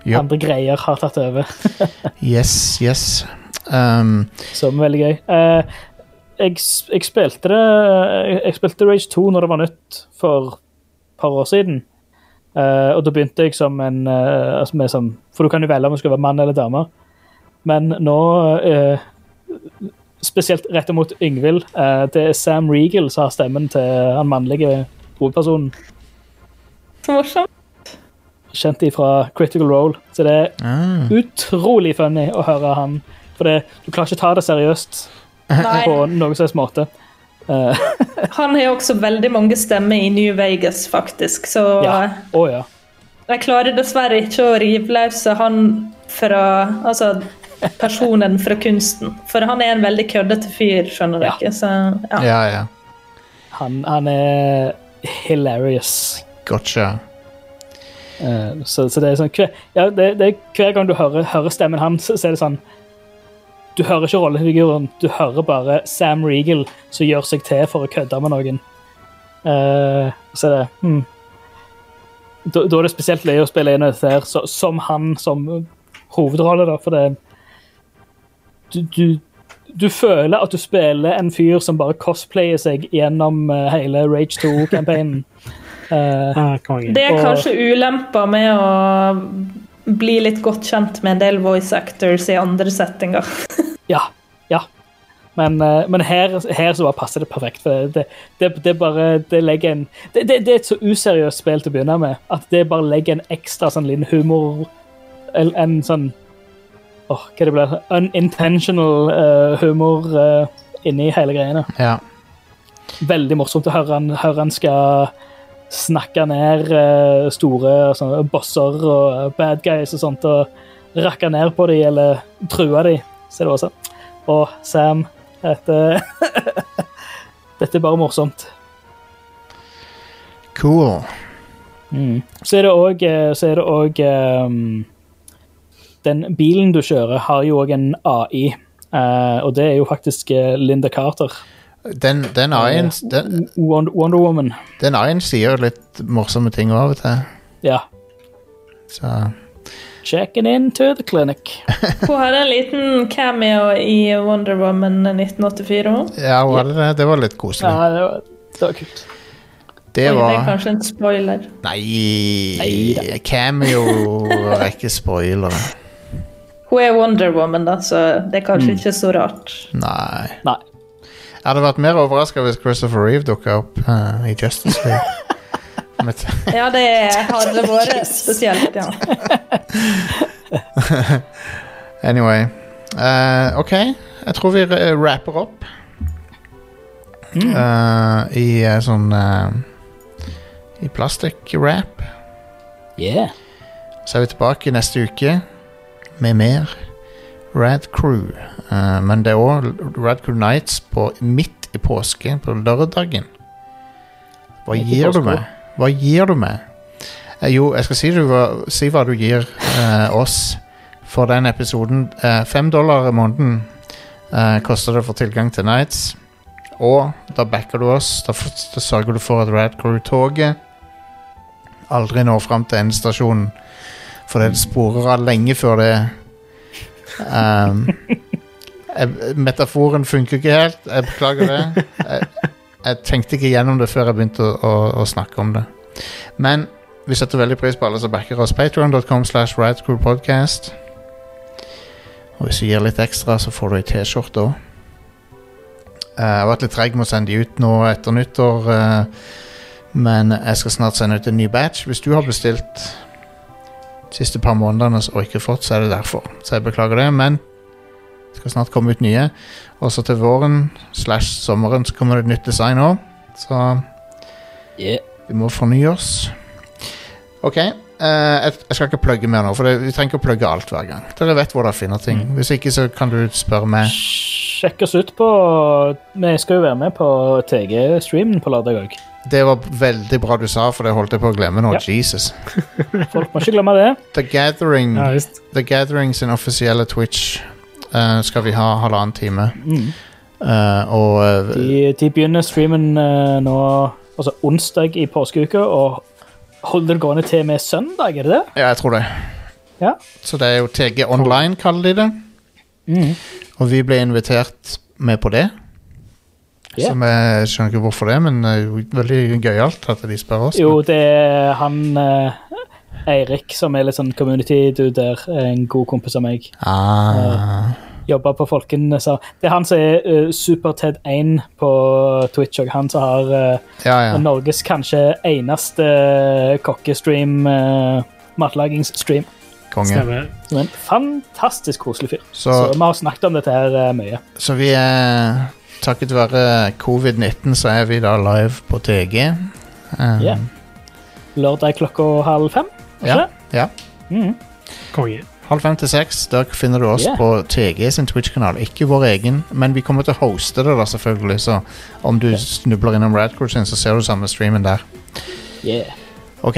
yep. andre greier har tatt over. Yes, yes. Um, Som er veldig gøy. Uh, jeg, jeg spilte det jeg, jeg spilte Rage 2 når det var nytt for et par år siden. Uh, og da begynte jeg som en uh, altså med som, For du kan jo velge om du skal være mann eller dame. Men nå eh, Spesielt rettet mot Yngvild. eh, det er Sam Regal som har stemmen til han mannlige hovedpersonen. Så morsomt. Kjent ifra Critical Role. Så det er mm. utrolig funny å høre han. For det, du klarer ikke ta det seriøst Nei. på noen som helst måte. Eh, Han har også veldig mange stemmer i New Vegas, faktisk, så Ja. Oh, ja. jeg klarer dessverre ikke å rive løs han fra Altså personen fra kunsten. For han er en veldig køddete fyr, skjønner Ja. dere. Så ja. ja, ja. Han, han er hilarious. Gotcha. Uh, så, så det er sånn hver, ja, det, det er hver gang du hører, hører stemmen hans, så er det sånn Du hører ikke rollefiguren, du hører bare Sam Regal som gjør seg til for å kødde med noen. Uh, så er det hmm. da, da er det spesielt løye å spille inn dette her så, som han som hovedrolle, da, for det du, du, du føler at du spiller en fyr som bare cosplayer seg gjennom eh, hele Rage 2-campaignen. Eh, Ah. Det er kanskje ulemper med å bli litt godt kjent med en del voice actors i andre settinger. ja. Ja. Men, eh, men her, her så bare passer det perfekt. For det, det, det, bare, det legger en det, det, det er et så useriøst spill til å begynne med at det bare legger en ekstra sånn liten humor En, en sånn Åh, hva det blir Unintentional uh, humor uh, inni hele greiene. Ja. Veldig morsomt å høre han, høre han skal snakke ned uh, store sånne bosser og bad guys og sånt, og rakke ned på dem eller true dem. Så er det også Og Sam, dette Dette er bare morsomt. Cool. Så er det òg Så er det òg Den bilen du kjører, har jo òg en AI. Uh, og det er jo faktisk eh, Linda Carter. Den, den AI-en den, Wonder, Woman. den AI-en sier litt morsomme ting av og til. Ja. Så Checking into the clinic. Hun hadde en liten cameo i Wonder Woman 1984 ja, hun hadde det. Det var litt koselig. Ja, det var, det var kult. Det Det er var kanskje en spoiler. Nei, Neida. Cameo er ikke spoiler. Hun er Wonder Woman, da, så det er kanskje ikke så rart. Nei. Nei. Jeg hadde vært mer overraska hvis Christopher Reeve dukka opp uh, i Justice League. Ja, det hadde vært spesielt, ja. anyway. Uh, OK, jeg tror vi rapper opp. Eh, I eh, sånn I plastikk-rap. Yeah. Så er vi tilbake neste uke med mer Rad Crew. Uh, men det er òg Rad Crew Nights på, midt i påske, på lørdagen. Hva gir du meg? Hva gir du meg? Uh, jo, jeg skal si, du, si hva du gir uh, oss for den episoden. Fem dollar i måneden koster det for tilgang til Nights. Og da backer du oss. Da, da sørger du for at Rad Crew-toget aldri når fram til endestasjonen. For det sporer av lenge før det um, jeg, Metaforen funker ikke helt. Jeg beklager det. Jeg, jeg tenkte ikke gjennom det før jeg begynte å, å, å snakke om det. Men vi setter veldig pris på alle som backer oss. Patreon.com slash radcoolpodcast. Og hvis du gir litt ekstra, så får du ei T-skjorte òg. jeg har vært litt treig med å sende de ut nå etter nyttår. eh, men jeg skal snart sende ut en ny batch. Hvis du har bestilt siste par månedene og ikke fått, så er det derfor. Så jeg beklager det, men det skal snart komme ut nye. Også til våren slash sommeren så kommer det et nytt design òg. Så Yeah. vi må fornye oss. OK. Uh, jeg, jeg skal ikke plugge mer nå, for det, vi trenger ikke å plugge alt hver gang. Dere vet hvor dere finner ting. Hvis ikke, så kan du spørre meg. Sjekk oss ut på Vi skal jo være med på TG-streamen på lørdag òg. Det var veldig bra du sa, for det holdt jeg på å glemme nå. Ja. Jesus. Folk må ikke glemme det. The Gathering Ja. The Gathering sin offisielle Twitch uh, skal vi ha halvannen time. Mm. Uh, og uh, De, de begynner streamen nå altså onsdag i påskeuka og holder det gående til med søndag, er det det? Ja, jeg tror det. Ja. Så det er jo TG Online, kaller de det. Mm. Og vi ble invitert med på det. Ja. Som jeg skjønner ikke hvorfor det, men eh, veldig gøyalt at de spør oss. Jo, det er han uh, Eirik som er litt sånn community dude der. En god kompis av meg. Ah, Jobber på Folken. Så det er han som er uh, Super-Ted1 på Twitch, og han som har uh, ja, ja. Norges kanskje eneste kokkestream, uh, matlagingsstream. Konge. Stemmer. En fantastisk koselig fyr. Så, Så, vi har snakket om dette her eh, mye. så vi er Takket være covid-19 så er vi da live på TG. Um, Ja. Lørdag klokka halv fem. Ja, ja. Konge. Halv fem til seks. Da finner du oss Yeah. på TG sin Twitch-kanal. Ikke vår egen, men vi kommer til å hoste det, da selvfølgelig. Så om du snubler innom Radcrew sin, så ser du samme streamen der. Yeah. OK?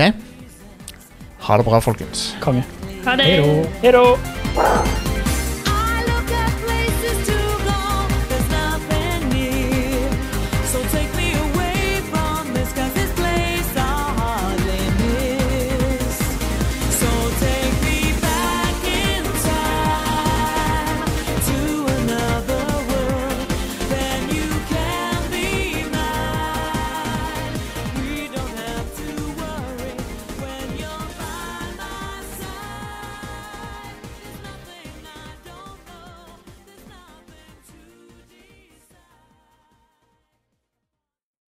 Ha det bra, folkens. Konge. Ha det! Hei.